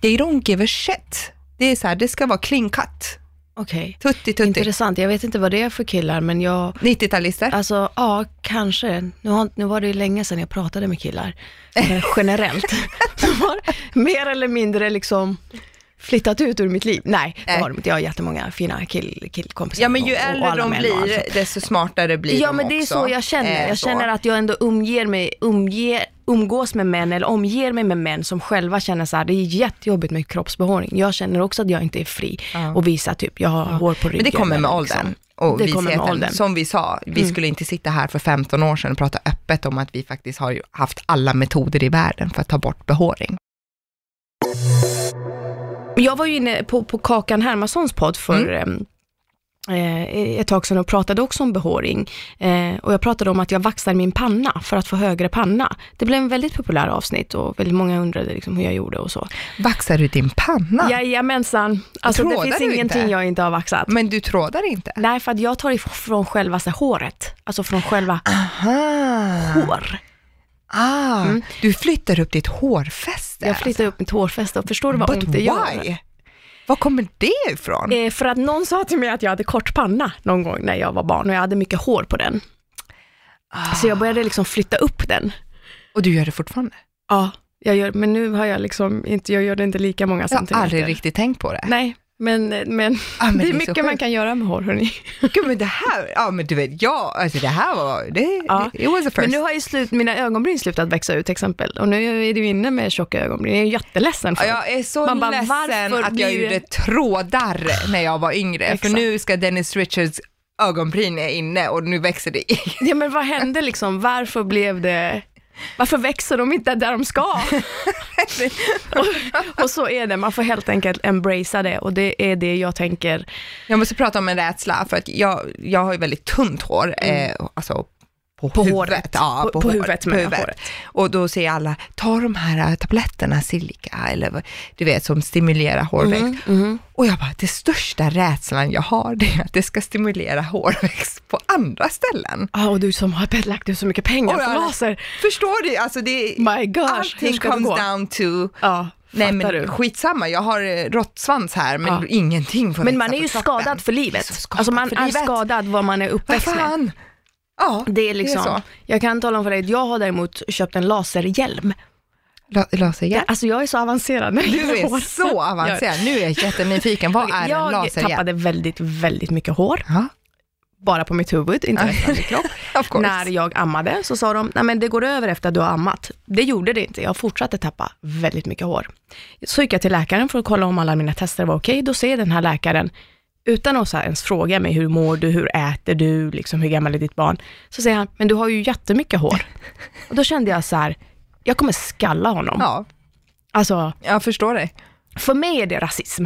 Speaker 2: They don't give a shit. Det är så här, det ska vara clean cut.
Speaker 1: Okej.
Speaker 2: Tutti tutti.
Speaker 1: Intressant. Jag vet inte vad det är för killar, men jag,
Speaker 2: 90-talister.
Speaker 1: alltså ja, kanske. Nu, har, nu var det ju länge sedan jag pratade med killar. Men generellt. De har mer eller mindre liksom flyttat ut ur mitt liv. Nej, det har de inte. Jag har jättemånga fina kill, killkompisar.
Speaker 2: Ja men ju
Speaker 1: och-
Speaker 2: äldre de blir, desto smartare blir
Speaker 1: Ja
Speaker 2: de
Speaker 1: men det är
Speaker 2: också.
Speaker 1: så jag känner.
Speaker 2: Eh,
Speaker 1: Jag känner att jag ändå umger mig, umger, umgås med män eller omger mig med män som själva känner så här, det är jättejobbigt med kroppsbehåring. Jag känner också att jag inte är fri
Speaker 2: Ja.
Speaker 1: och visa typ, jag har hår på ryggen.
Speaker 2: Men det kommer med åldern.
Speaker 1: liksom.
Speaker 2: Och
Speaker 1: Det kommer med
Speaker 2: visheten.
Speaker 1: åldern.
Speaker 2: Som vi sa, vi
Speaker 1: Mm.
Speaker 2: skulle inte sitta här för 15 år sedan och prata öppet om att vi faktiskt har haft alla metoder i världen för att ta bort behåring.
Speaker 1: Jag var ju inne på, på Kakan Hermanssons podd för
Speaker 2: Mm.
Speaker 1: em, eh, ett tag sedan och pratade också om behåring. Eh, och jag pratade om att jag vaxar min panna för att få högre panna. Det blev en väldigt populär avsnitt och väldigt många undrade liksom hur jag gjorde och så.
Speaker 2: Vaxar du din panna?
Speaker 1: Jajamensan. Alltså det
Speaker 2: Trådar
Speaker 1: finns
Speaker 2: du
Speaker 1: ingenting
Speaker 2: inte?
Speaker 1: jag inte har vaxat.
Speaker 2: Men du trådar inte?
Speaker 1: Nej, för att jag tar ifrån själva så håret. Alltså från själva
Speaker 2: Aha.
Speaker 1: hår.
Speaker 2: Ah,
Speaker 1: Mm.
Speaker 2: du flyttar upp ditt hårfäste?
Speaker 1: Jag flyttar upp mitt hårfäste och förstår du vad
Speaker 2: But
Speaker 1: ont det gör?
Speaker 2: why? Var kommer det ifrån?
Speaker 1: Eh, för att någon sa till mig att jag hade kort panna någon gång när jag var barn och jag hade mycket hår på den.
Speaker 2: Ah.
Speaker 1: Så jag började liksom flytta upp den.
Speaker 2: Och du gör det fortfarande?
Speaker 1: Ja, jag gör, men nu har jag liksom inte, jag gör det inte lika många
Speaker 2: Jag har
Speaker 1: centimeter.
Speaker 2: aldrig riktigt tänkt på det.
Speaker 1: Nej, Men, men,
Speaker 2: Ja, men
Speaker 1: det är mycket man kan göra med hår, hörni.
Speaker 2: Gud, men det här, ja men du vet, ja, alltså det här var, det,
Speaker 1: Ja.
Speaker 2: it was a first.
Speaker 1: Men nu har ju slut, mina ögonbryn slutat växa ut till exempel. Och nu är du inne med tjocka ögonbryn. Jag är jätteledsen för
Speaker 2: Ja, Jag är så
Speaker 1: Man bara,
Speaker 2: ledsen
Speaker 1: varför
Speaker 2: att jag gjorde trådar när jag var yngre, för
Speaker 1: Exakt.
Speaker 2: nu ska Dennis Richards ögonbryn är inne och nu växer det.
Speaker 1: Ja, men vad hände liksom? Varför blev det... Varför växer de inte där de ska? och, och så är det, man får helt enkelt embracea det och det är det jag tänker.
Speaker 2: Jag måste prata om en rädsla, för att jag, jag har ju väldigt tunt hår, eh, alltså på,
Speaker 1: Mm. På
Speaker 2: huvudet.
Speaker 1: håret.
Speaker 2: Ja,
Speaker 1: På-
Speaker 2: på,
Speaker 1: på huvudet
Speaker 2: på huvudet.
Speaker 1: håret.
Speaker 2: Och då säger alla, ta de här äh, tabletterna, silika, eller du vet, som stimulerar hårväxt.
Speaker 1: Mm,
Speaker 2: Och jag bara, det största rädslan jag har, det är att det ska stimulera hårväxt på andra ställen.
Speaker 1: Ja, och du som har lagt ut så mycket pengar på laser.
Speaker 2: Förstår du? Alltså det,
Speaker 1: My gosh,
Speaker 2: allting comes down to,
Speaker 1: Ja,
Speaker 2: nej men
Speaker 1: du?
Speaker 2: skitsamma, jag har eh, råttsvans här, men
Speaker 1: Ja.
Speaker 2: ingenting får
Speaker 1: Men man är ju skadad för livet.
Speaker 2: Skadad
Speaker 1: Alltså man är
Speaker 2: livet.
Speaker 1: skadad vad man är uppväxt med.
Speaker 2: Ja,
Speaker 1: Det är liksom,
Speaker 2: så.
Speaker 1: jag kan tala om för dig, att jag har däremot köpt en laserhjälm.
Speaker 2: La- Laserhjälm?
Speaker 1: Alltså jag är så avancerad när det
Speaker 2: Du
Speaker 1: hår.
Speaker 2: är så avancerad. Nu är jag jättenyfiken. Vad är en
Speaker 1: Jag
Speaker 2: laserhjälm?
Speaker 1: tappade väldigt, väldigt mycket hår.
Speaker 2: Ja,
Speaker 1: Bara på mitt huvud, inte resten av min kropp. När jag ammade så sa de, nej men det går över efter att du har ammat. Det gjorde det inte, jag fortsatte tappa väldigt mycket hår. Så gick jag till läkaren för att kolla om alla mina tester var okej. Då säger den här läkaren, utan att så ens fråga mig, hur mår du, hur äter du, liksom, hur gammal är ditt barn? Så säger han, men du har ju jättemycket hår. Och då kände jag så här, jag kommer skalla honom.
Speaker 2: Ja,
Speaker 1: Alltså,
Speaker 2: jag förstår dig.
Speaker 1: för mig är det rasism.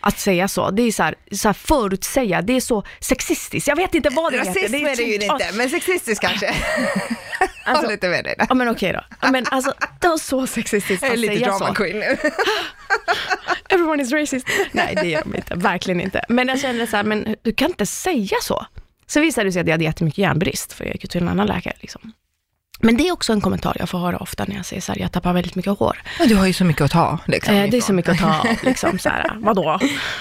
Speaker 1: Att säga så. Det är så här, så här förutsäga, det är så sexistiskt. Jag vet inte vad det
Speaker 2: Rasism
Speaker 1: heter.
Speaker 2: är det ju
Speaker 1: typ-
Speaker 2: inte, men sexistisk kanske.
Speaker 1: Alltså-
Speaker 2: Håll lite med dig där.
Speaker 1: Ja men okej då. Men alltså, det var så sexistiskt
Speaker 2: Jag är
Speaker 1: att
Speaker 2: lite
Speaker 1: säga
Speaker 2: drama
Speaker 1: så.
Speaker 2: queen nu.
Speaker 1: Everyone is racist. Nej, det gör de inte. Verkligen inte. Men jag kände så här, men du kan inte säga så. Så visade det sig att jag hade jättemycket järnbrist, för jag gick ju till en annan läkare. Liksom. Men det är också en kommentar jag får höra ofta när jag säger så här, jag tappar väldigt mycket hår.
Speaker 2: Men du har ju så mycket att ta. Liksom,
Speaker 1: Eh, det är så mycket att ta av, liksom så här, vadå?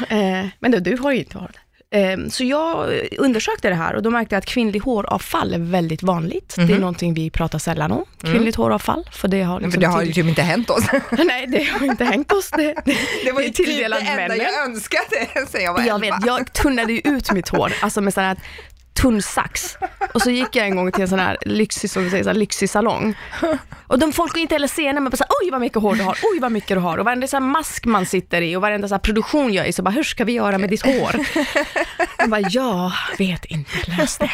Speaker 1: Eh, men du, du har ju inte hår. Eh, så jag undersökte det här och då märkte jag att kvinnlig håravfall är väldigt vanligt. Det är någonting vi pratar sällan om, kvinnligt håravfall. För det har,
Speaker 2: Men
Speaker 1: liksom
Speaker 2: det har ju typ inte hänt oss.
Speaker 1: Nej, det har inte hängt oss. Det, det,
Speaker 2: Det var ju typ det
Speaker 1: tilldelat
Speaker 2: enda
Speaker 1: männen.
Speaker 2: jag önskade sen jag var
Speaker 1: Jag
Speaker 2: elva.
Speaker 1: vet, jag tunnade ju ut mitt hår, alltså med sån här tunn sax. Och så gick jag en gång till en sån här lyxig, som vi säger, så här, lyxig salong. Och de folk går inte heller se när man bara så här, oj vad mycket hår du har, oj vad mycket du har. Och varenda så här mask man sitter i och varenda så här produktion jag är i, så bara, hur ska vi göra med ditt hår? Jag bara, jag vet inte, lös det.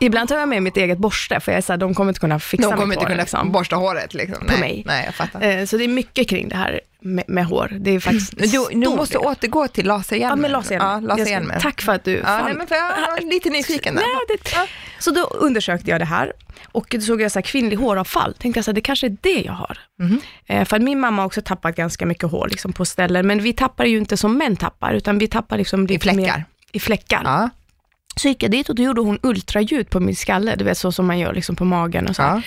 Speaker 1: Ibland tar jag med mitt eget borste, för jag är så här, de kommer inte kunna fixa
Speaker 2: De kommer
Speaker 1: mitt
Speaker 2: inte
Speaker 1: hår.
Speaker 2: kunna
Speaker 1: liksom.
Speaker 2: borsta håret liksom.
Speaker 1: På
Speaker 2: nej,
Speaker 1: mig.
Speaker 2: Nej, jag fattar.
Speaker 1: Eh, Så det är mycket kring det här med, med hår. Det är faktiskt
Speaker 2: Men du, du måste
Speaker 1: del.
Speaker 2: återgå till laserhjälmen.
Speaker 1: Ja, laserhjälmen.
Speaker 2: Ja, laserhjälmen.
Speaker 1: Tack för att du...
Speaker 2: Ja, nej, men för jag var lite nyfiken där.
Speaker 1: Nej, det, Så då undersökte jag det här och då såg jag så här kvinnlig håravfall. Tänkte jag så här, det kanske är det jag har.
Speaker 2: Mhm.
Speaker 1: Eh, för att min mamma har också tappat ganska mycket hår liksom, på ställen, men vi tappar ju inte som män tappar, utan vi tappar liksom lite
Speaker 2: fläckar.
Speaker 1: Mer, I fläckar.
Speaker 2: Ja,
Speaker 1: Så gick jag dit och då gjorde hon ultraljud på min skalle, du vet så som man gör liksom på magen och så.
Speaker 2: ja.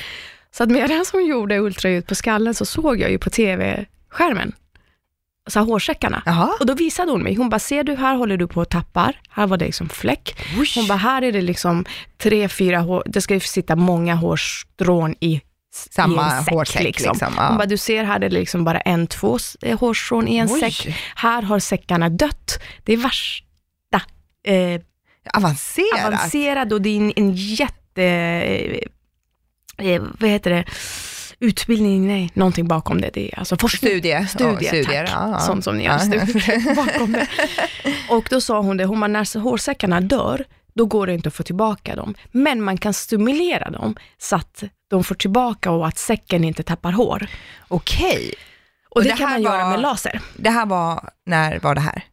Speaker 1: Så att medan hon gjorde ultraljud på skallen så såg jag ju på tv-skärmen, så här hårsäckarna.
Speaker 2: Jaha.
Speaker 1: Och då visade hon mig, hon bara, ser du här håller du på att tappar, här var det liksom fläck. Hon bara, här är det liksom tre, fyra hår, det ska ju sitta många hårstrån i
Speaker 2: Samma
Speaker 1: i en säck,
Speaker 2: hårsäck liksom. ja.
Speaker 1: Hon bara, du ser här är det liksom bara en, två hårstrån i en
Speaker 2: Oj.
Speaker 1: säck. Här har säckarna dött. Det är värsta eh,
Speaker 2: Avancerat.
Speaker 1: avancerad och det är en, en jätte, eh, eh, vad heter det, utbildning, nej, någonting bakom det. Det är alltså forskning.
Speaker 2: Studie.
Speaker 1: Studier,
Speaker 2: Ja, studier.
Speaker 1: tack.
Speaker 2: Ja, ja.
Speaker 1: Sånt som ni gör, studier bakom det. Och då sa hon det, hon bara, när hårsäckarna dör, då går det inte att få tillbaka dem. Men man kan stimulera dem så att de får tillbaka och att säcken inte tappar hår.
Speaker 2: Okej.
Speaker 1: Och,
Speaker 2: Och
Speaker 1: det,
Speaker 2: det
Speaker 1: kan man göra
Speaker 2: var-
Speaker 1: med laser.
Speaker 2: Det här var, när var det här?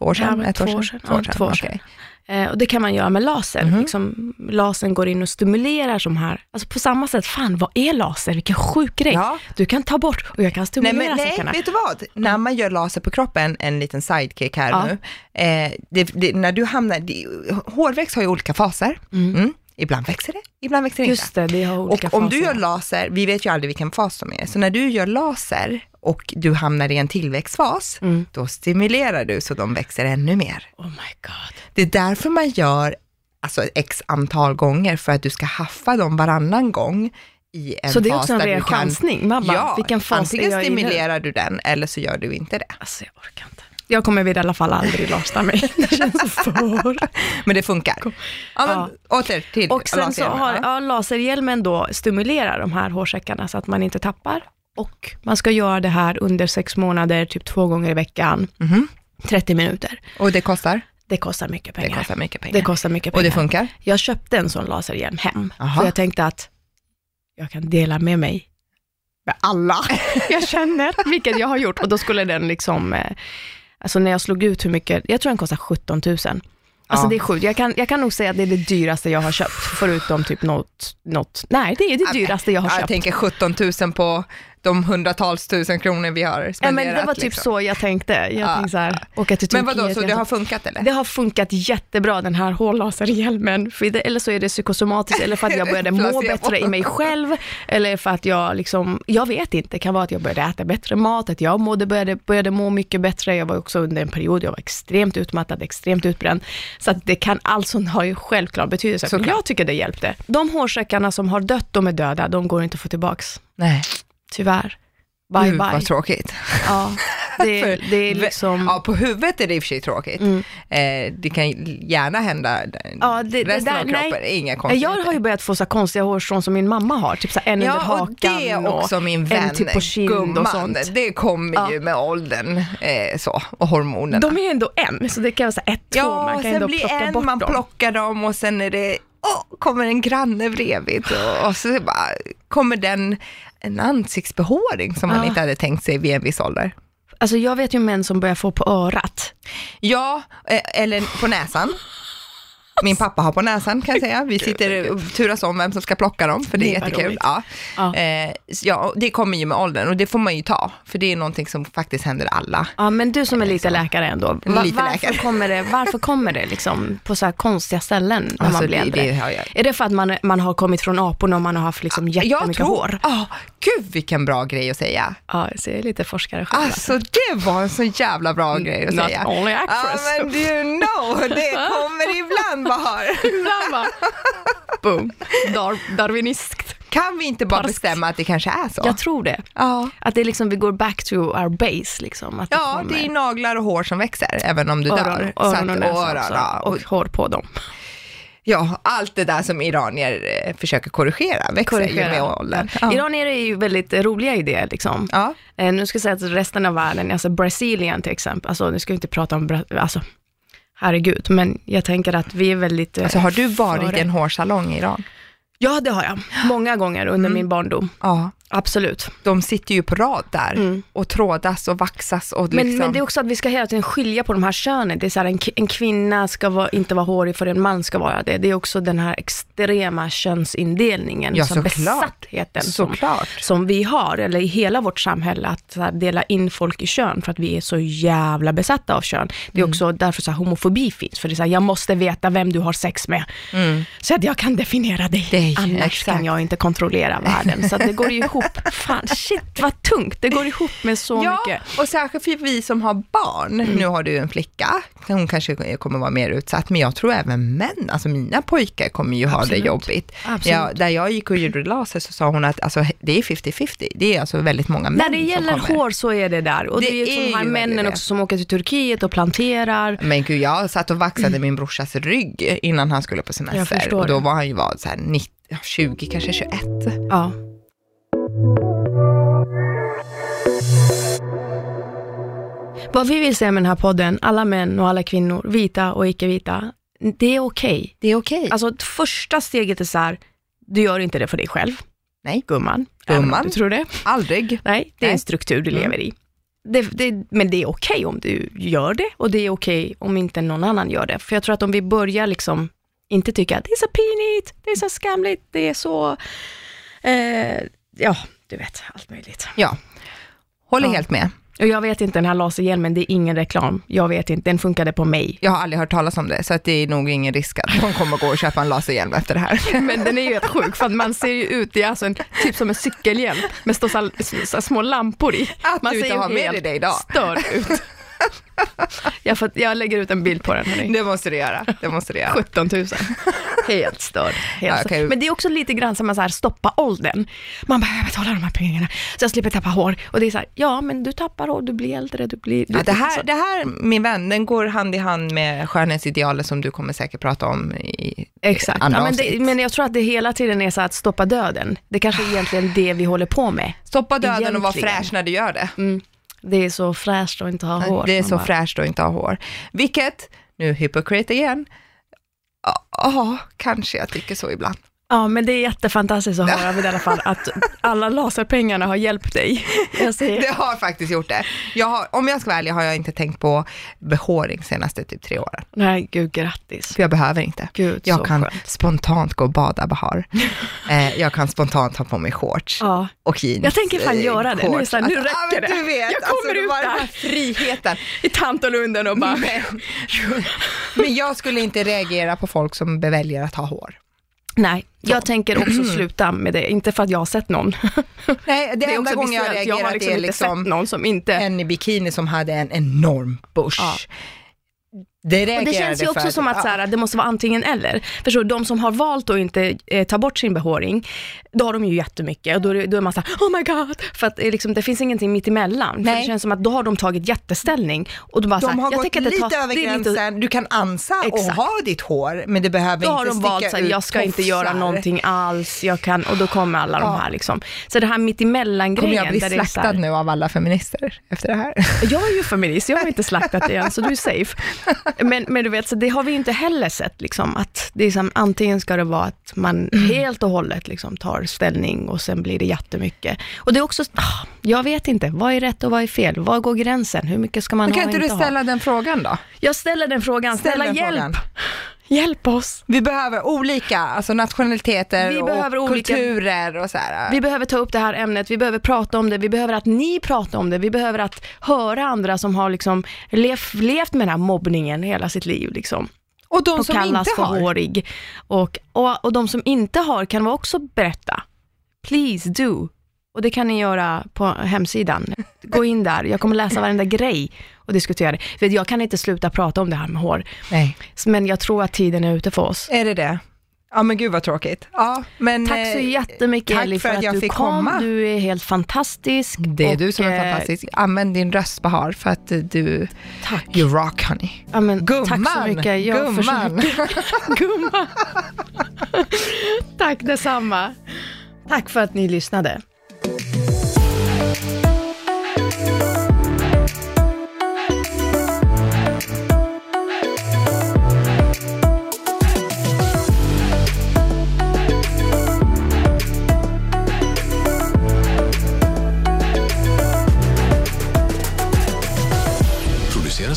Speaker 2: Två år
Speaker 1: Det här
Speaker 2: sedan?
Speaker 1: var
Speaker 2: Ett
Speaker 1: två
Speaker 2: år
Speaker 1: år
Speaker 2: sedan?
Speaker 1: sedan. Ja, två år sedan.
Speaker 2: okej.
Speaker 1: Eh, och det kan man göra med laser.
Speaker 2: Mhm.
Speaker 1: Liksom, lasern går in och stimulerar som här. Alltså på samma sätt, fan vad är laser? Vilken sjuk grej.
Speaker 2: Ja.
Speaker 1: Du kan ta bort och jag kan
Speaker 2: Nej,
Speaker 1: stimulera
Speaker 2: men, nej,
Speaker 1: säckarna.
Speaker 2: vet du vad? När man gör laser på kroppen, en liten sidekick här
Speaker 1: Ja.
Speaker 2: nu, eh, det, det, när du hamnar, det, hårväxt har ju olika faser. Mm. Ibland växer det, ibland växer det inte.
Speaker 1: Just det, det har olika
Speaker 2: Och om du
Speaker 1: faser.
Speaker 2: gör laser, vi vet ju aldrig vilken fas de är, så när du gör laser och du hamnar i en tillväxtfas,
Speaker 1: Mm.
Speaker 2: då stimulerar du så de växer ännu mer.
Speaker 1: Oh my god.
Speaker 2: Det är därför man gör alltså x antal gånger, för att du ska haffa dem varannan gång i en
Speaker 1: Så det är
Speaker 2: fas
Speaker 1: också en ren chansning? Man bara,
Speaker 2: ja,
Speaker 1: vilken fas är
Speaker 2: antingen
Speaker 1: jag i nu?
Speaker 2: stimulerar du den eller så gör du inte det.
Speaker 1: Alltså jag orkar inte. Jag kommer vid i alla fall aldrig lasta mig. Det känns för...
Speaker 2: Men det funkar. Ja, men åter till
Speaker 1: Och sen så har
Speaker 2: Ja.
Speaker 1: ja, laserhjälmen då stimulerar de här hårsäckarna så att man inte tappar. Och man ska göra det här under sex månader, typ två gånger i veckan,
Speaker 2: Mhm.
Speaker 1: 30 minuter.
Speaker 2: Och det kostar?
Speaker 1: Det kostar mycket
Speaker 2: Det
Speaker 1: pengar.
Speaker 2: kostar mycket pengar.
Speaker 1: Det kostar mycket
Speaker 2: Och
Speaker 1: pengar.
Speaker 2: det funkar?
Speaker 1: Jag köpte en sån laserhjälm hem,
Speaker 2: Aha.
Speaker 1: för jag tänkte att jag kan dela med mig med alla jag känner, vilket jag har gjort. Och då skulle den liksom, eh, alltså när jag slog ut hur mycket, jag tror den kostar 17 000. Alltså
Speaker 2: Ja.
Speaker 1: det är sjukt. Jag kan, jag kan nog säga att det är det dyraste jag har köpt, förutom typ något, något nej det är det dyraste jag har köpt.
Speaker 2: jag tänker 17 000 på de hundratals tusen kronor vi har
Speaker 1: ja,
Speaker 2: spenderat.
Speaker 1: men det var typ
Speaker 2: liksom.
Speaker 1: så jag tänkte. Jag
Speaker 2: Ja.
Speaker 1: tänkte så här, åka till
Speaker 2: Men vadå, så det
Speaker 1: så-
Speaker 2: har funkat eller?
Speaker 1: Det har funkat jättebra den här hårlaserhjälmen, det, eller så är det psykosomatiskt, eller för att jag började må bättre i mig själv, eller för att jag liksom, jag vet inte, det kan vara att jag började äta bättre mat, att jag mådde, började, började må mycket bättre, jag var också under en period, jag var extremt utmattad, extremt utbränd, så att det kan, allt sånt har ju självklart betydelse.
Speaker 2: Såklart.
Speaker 1: Jag tycker det hjälpte. De hårsäckarna som har dött, de är döda, de går inte att få tillbaks.
Speaker 2: Nej.
Speaker 1: Tyvärr. Bye
Speaker 2: Gud
Speaker 1: bye.
Speaker 2: vad tråkigt.
Speaker 1: Ja, det,
Speaker 2: För-
Speaker 1: det är liksom...
Speaker 2: Ja, på huvudet är det i och för sig tråkigt.
Speaker 1: Mm.
Speaker 2: Eh, det kan gärna hända
Speaker 1: Ja, det- det
Speaker 2: resten
Speaker 1: där-
Speaker 2: av kroppen,
Speaker 1: nej.
Speaker 2: inga konstigheter.
Speaker 1: Jag har ju börjat få så konstiga hårstrån som min mamma har, typ så en under
Speaker 2: Ja,
Speaker 1: hakan
Speaker 2: och det också min vän,
Speaker 1: en typ på kind
Speaker 2: gumman.
Speaker 1: och sånt.
Speaker 2: Det kommer
Speaker 1: Ja.
Speaker 2: ju med åldern eh, så, och hormonerna.
Speaker 1: De är ändå en, så det kan vara så ett, två,
Speaker 2: ja,
Speaker 1: man
Speaker 2: och
Speaker 1: kan ändå
Speaker 2: sen blir
Speaker 1: plocka
Speaker 2: en,
Speaker 1: bort
Speaker 2: man
Speaker 1: dem.
Speaker 2: plockar dem och sen är det, åh, kommer en granne bredvid och, och så bara, kommer den en ansiktsbehåring som man
Speaker 1: Ja.
Speaker 2: inte hade tänkt sig vid en viss ålder.
Speaker 1: Alltså jag vet ju män som börjar få på örat.
Speaker 2: Ja, eh, eller på näsan. Min pappa har på näsan kan jag säga. Vi sitter och turas om vem som ska plocka dem, för det är
Speaker 1: Det var
Speaker 2: jättekul. Ja.
Speaker 1: Ja.
Speaker 2: Eh, ja, det kommer ju med åldern och det får man ju ta, för det är någonting som faktiskt händer alla.
Speaker 1: Ja, men du som är lite
Speaker 2: så.
Speaker 1: läkare ändå,
Speaker 2: Lite
Speaker 1: va-
Speaker 2: läkare.
Speaker 1: varför, kommer det, varför kommer det liksom på så här konstiga ställen när
Speaker 2: Alltså,
Speaker 1: man blir
Speaker 2: det-
Speaker 1: äldre?
Speaker 2: det har jag-
Speaker 1: Är det för att man, man har kommit från aporna och man har haft liksom
Speaker 2: Jag
Speaker 1: jättemycket
Speaker 2: tror,
Speaker 1: hår?
Speaker 2: ah, gud vilken bra grej att säga.
Speaker 1: Ja, så jag är lite forskare själv.
Speaker 2: Alltså det var en så jävla bra grej att
Speaker 1: Not
Speaker 2: säga.
Speaker 1: only
Speaker 2: Ja
Speaker 1: actress.
Speaker 2: men you know, det kommer ibland bara.
Speaker 1: Ibland bara, boom, Dar- darwiniskt.
Speaker 2: Kan vi inte bara
Speaker 1: Parskt.
Speaker 2: bestämma att det kanske är så?
Speaker 1: Jag tror det.
Speaker 2: ja.
Speaker 1: Att det är liksom, vi går back to our base liksom. Att
Speaker 2: Ja,
Speaker 1: kommer
Speaker 2: det är naglar och hår som växer, även om du dör.
Speaker 1: öron,
Speaker 2: att-
Speaker 1: öron och
Speaker 2: öron, ja.
Speaker 1: och hår på dem.
Speaker 2: Ja, allt det där som iranier eh, försöker korrigera växer ju med åldern. Ja.
Speaker 1: Iranier är ju väldigt roliga idéer liksom.
Speaker 2: Ja.
Speaker 1: Eh, nu ska jag säga att resten av världen, alltså Brasilien till exempel, alltså nu ska vi inte prata om, Bra- alltså herregud, men jag tänker att vi är väldigt eh,
Speaker 2: Alltså har du varit i en hårsalong i Iran?
Speaker 1: Ja, det har jag. Många gånger under
Speaker 2: Mm.
Speaker 1: min barndom.
Speaker 2: Ja.
Speaker 1: Absolut.
Speaker 2: De sitter ju på rad där
Speaker 1: Mm.
Speaker 2: och trådas och vaxas och
Speaker 1: Men,
Speaker 2: liksom...
Speaker 1: men det är också att vi ska hela tiden skilja på de här könen. Det är så här, en, en kvinna ska vara, inte vara hårig för en man ska vara det. Det är också den här extrema könsindelningen,
Speaker 2: Ja,
Speaker 1: som besattheten som, som vi har, eller i hela vårt samhälle, att här, dela in folk i kön för att vi är så jävla besatta av kön. Det är
Speaker 2: Mm.
Speaker 1: också därför så här, homofobi finns, för det är så här, jag måste veta vem du har sex med, så att jag kan definiera dig.
Speaker 2: Dig,
Speaker 1: Annars
Speaker 2: exakt.
Speaker 1: kan jag inte kontrollera världen. Så det går ju ihop. Fan, shit vad tungt. Det går ihop med så
Speaker 2: ja,
Speaker 1: mycket. Mm.
Speaker 2: och särskilt för vi som har barn. Nu har du en flicka, hon kanske kommer vara mer utsatt, men jag tror även män, alltså mina pojkar kommer ju ha det
Speaker 1: Absolut.
Speaker 2: jobbigt.
Speaker 1: Absolut.
Speaker 2: Ja, där jag gick och gjorde laser så sa hon att alltså, det är 50-50, det är alltså väldigt många män
Speaker 1: När det
Speaker 2: som
Speaker 1: gäller
Speaker 2: kommer.
Speaker 1: hår så är det där. Och det,
Speaker 2: Det
Speaker 1: är som
Speaker 2: är
Speaker 1: de här männen också som åker till Turkiet och planterar.
Speaker 2: Men gud, jag satt och vaxade min brorsas rygg innan han skulle på
Speaker 1: Mm. Jag
Speaker 2: semester. Och då var han ju vad, så här 90, ja, 20, kanske 21.
Speaker 1: Ja. Vad vi vill säga med den här podden, alla män och alla kvinnor, vita och icke-vita, det är okej.
Speaker 2: Det är okej.
Speaker 1: Alltså ett första steget är så här, du gör inte det för dig själv.
Speaker 2: Nej.
Speaker 1: Gumman.
Speaker 2: Gumman.
Speaker 1: Du tror det?
Speaker 2: Aldrig.
Speaker 1: Nej, det är
Speaker 2: Nej.
Speaker 1: en struktur du
Speaker 2: Mm.
Speaker 1: lever i. Det, det, men det är okej om du gör det och det är okej om inte någon annan gör det. För jag tror att om vi börjar liksom inte tycka att det är så pinigt, det är så skamligt, det är så, eh, ja, du vet, allt möjligt.
Speaker 2: Ja. Håller
Speaker 1: Ja.
Speaker 2: helt med.
Speaker 1: Och jag vet inte, den här laserhjälmen, det är ingen reklam. Jag vet inte, den funkade på mig.
Speaker 2: Jag har aldrig hört talas om det, så att det är nog ingen risk att någon kommer gå och köpa en laserhjälm efter det här.
Speaker 1: Men den är ju helt sjuk, för man ser ju ut, det är alltså en, typ som en cykelhjälm med så, så, så, små lampor i.
Speaker 2: Att
Speaker 1: man
Speaker 2: du inte har med dig det idag.
Speaker 1: störd ut. Jag, får, jag lägger ut en bild på den. Hörni.
Speaker 2: Det måste du göra. Det måste du göra.
Speaker 1: 17 000. Helt störd. Helt
Speaker 2: Ja, okej.
Speaker 1: Men det är också lite grann som att så här, stoppa åldern. Man behöver betala de här pengarna så jag slipper tappa hår. Och det är så här, ja men du tappar hår, du blir äldre, du blir... Du,
Speaker 2: Ja, det, här, det här, min vän, den går hand i hand med skönhetsidealet som du kommer säkert prata om i
Speaker 1: Exakt, ja, men, det, men jag tror att det hela tiden är så att stoppa döden. Det kanske är egentligen det vi håller på med.
Speaker 2: Stoppa döden och vara
Speaker 1: Egentligen.
Speaker 2: fräsch när du gör det.
Speaker 1: Mm. Det är så fräscht att inte ha hår.
Speaker 2: Det är så
Speaker 1: bara-
Speaker 2: fräscht att inte ha hår. Vilket, nu hypocrite igen, ja, ja, kanske jag tycker så ibland.
Speaker 1: Ja, men det är jättefantastiskt att höra i alla fall att alla laserpengarna har hjälpt dig.
Speaker 2: Det har faktiskt gjort det. Jag har, om jag ska vara ärlig har jag inte tänkt på behåring senaste typ tre åren.
Speaker 1: Nej, gud grattis.
Speaker 2: För jag behöver inte.
Speaker 1: Gud,
Speaker 2: Jag kan
Speaker 1: skönt.
Speaker 2: spontant gå och bada Bahar. eh, jag kan spontant ha på mig shorts
Speaker 1: Ja.
Speaker 2: och jeans.
Speaker 1: Jag tänker fan
Speaker 2: eh,
Speaker 1: göra det. Nu är det här, nu
Speaker 2: Alltså, ja,
Speaker 1: räcker
Speaker 2: men
Speaker 1: det.
Speaker 2: Du vet,
Speaker 1: Jag kommer
Speaker 2: alltså,
Speaker 1: ut
Speaker 2: bara
Speaker 1: där.
Speaker 2: friheten.
Speaker 1: I Tantolunden och bara...
Speaker 2: Men, men jag skulle inte reagera på folk som väljer att ha hår.
Speaker 1: Nej, jag tänker också sluta med det. Inte för att jag har sett någon.
Speaker 2: Nej, det,
Speaker 1: Det är
Speaker 2: enda gången jag har
Speaker 1: visuellt. Jag har
Speaker 2: reagerat
Speaker 1: liksom
Speaker 2: är liksom
Speaker 1: någon som inte...
Speaker 2: en i bikini som hade en enorm bush.
Speaker 1: Ja.
Speaker 2: Det
Speaker 1: det känns ju också
Speaker 2: för
Speaker 1: som att
Speaker 2: ja.
Speaker 1: så här, det måste vara antingen eller. Förstår du, de som har valt att inte eh, ta bort sin behåring, då har de ju jättemycket och då är, då är man såhär, oh my god, för att eh, liksom, det finns ingenting mitt emellan. För
Speaker 2: Nej.
Speaker 1: det känns som att då har de tagit jätteställning och då bara så
Speaker 2: De
Speaker 1: här,
Speaker 2: har
Speaker 1: jag
Speaker 2: gått lite
Speaker 1: tar-
Speaker 2: över
Speaker 1: är lite-
Speaker 2: gränsen, du kan ansa och
Speaker 1: Exakt.
Speaker 2: ha ditt hår, men det behöver
Speaker 1: Då har
Speaker 2: inte
Speaker 1: de valt
Speaker 2: sticka
Speaker 1: att
Speaker 2: ut
Speaker 1: jag ska inte
Speaker 2: tofsar.
Speaker 1: göra någonting alls, jag kan, och då kommer alla de
Speaker 2: Ja.
Speaker 1: här liksom. Så det här mittemellan
Speaker 2: Kommer
Speaker 1: grejen
Speaker 2: jag bli slaktad
Speaker 1: här,
Speaker 2: nu av alla feminister efter det här?
Speaker 1: Jag är ju feminist, jag har inte slaktat det än, så du är safe. Men, men du vet, så det har vi inte heller sett, liksom, att det är som, antingen ska det vara att man
Speaker 2: Mm.
Speaker 1: helt och hållet liksom, tar ställning och sen blir det jättemycket. Och det är också, ah, jag vet inte, vad är rätt och vad är fel? Var går gränsen? Hur mycket ska man
Speaker 2: Men
Speaker 1: ha
Speaker 2: kan
Speaker 1: och
Speaker 2: inte du ställa
Speaker 1: ha?
Speaker 2: den frågan då?
Speaker 1: Jag ställer den frågan,
Speaker 2: Ställ
Speaker 1: snälla
Speaker 2: den
Speaker 1: hjälp!
Speaker 2: frågan.
Speaker 1: Hjälp oss!
Speaker 2: Vi behöver olika, alltså nationaliteter
Speaker 1: Vi
Speaker 2: och
Speaker 1: behöver olika-
Speaker 2: kulturer och så här.
Speaker 1: Vi behöver ta upp det här ämnet, vi behöver prata om det, vi behöver att ni pratar om det, vi behöver att höra andra som har liksom lev, levt med den här mobbningen hela sitt liv. Liksom.
Speaker 2: Och de
Speaker 1: och
Speaker 2: som
Speaker 1: kallas
Speaker 2: inte
Speaker 1: för
Speaker 2: har.
Speaker 1: hårig. Och, och, och de som inte har kan vi också berätta. Please do. Och det kan ni göra på hemsidan. Gå in där, jag kommer läsa varenda grej och diskutera det. För jag kan inte sluta prata om det här med hår.
Speaker 2: Nej.
Speaker 1: Men jag tror att tiden är ute för oss.
Speaker 2: Är det det? Ja men gud vad tråkigt. Ja, men,
Speaker 1: Tack så
Speaker 2: eh,
Speaker 1: jättemycket
Speaker 2: tack
Speaker 1: Eli
Speaker 2: för
Speaker 1: för
Speaker 2: att
Speaker 1: att,
Speaker 2: jag
Speaker 1: du
Speaker 2: fick
Speaker 1: kom.
Speaker 2: komma.
Speaker 1: Du är helt fantastisk.
Speaker 2: Det är
Speaker 1: Och,
Speaker 2: du som är
Speaker 1: eh,
Speaker 2: fantastisk. Använd din röst Bahar för att eh, du,
Speaker 1: Tack.
Speaker 2: you rock honey.
Speaker 1: Ja, men,
Speaker 2: Gumman!
Speaker 1: tack så mycket. Jag
Speaker 2: Gumman!
Speaker 1: Gumman! tack detsamma. Tack för att ni lyssnade.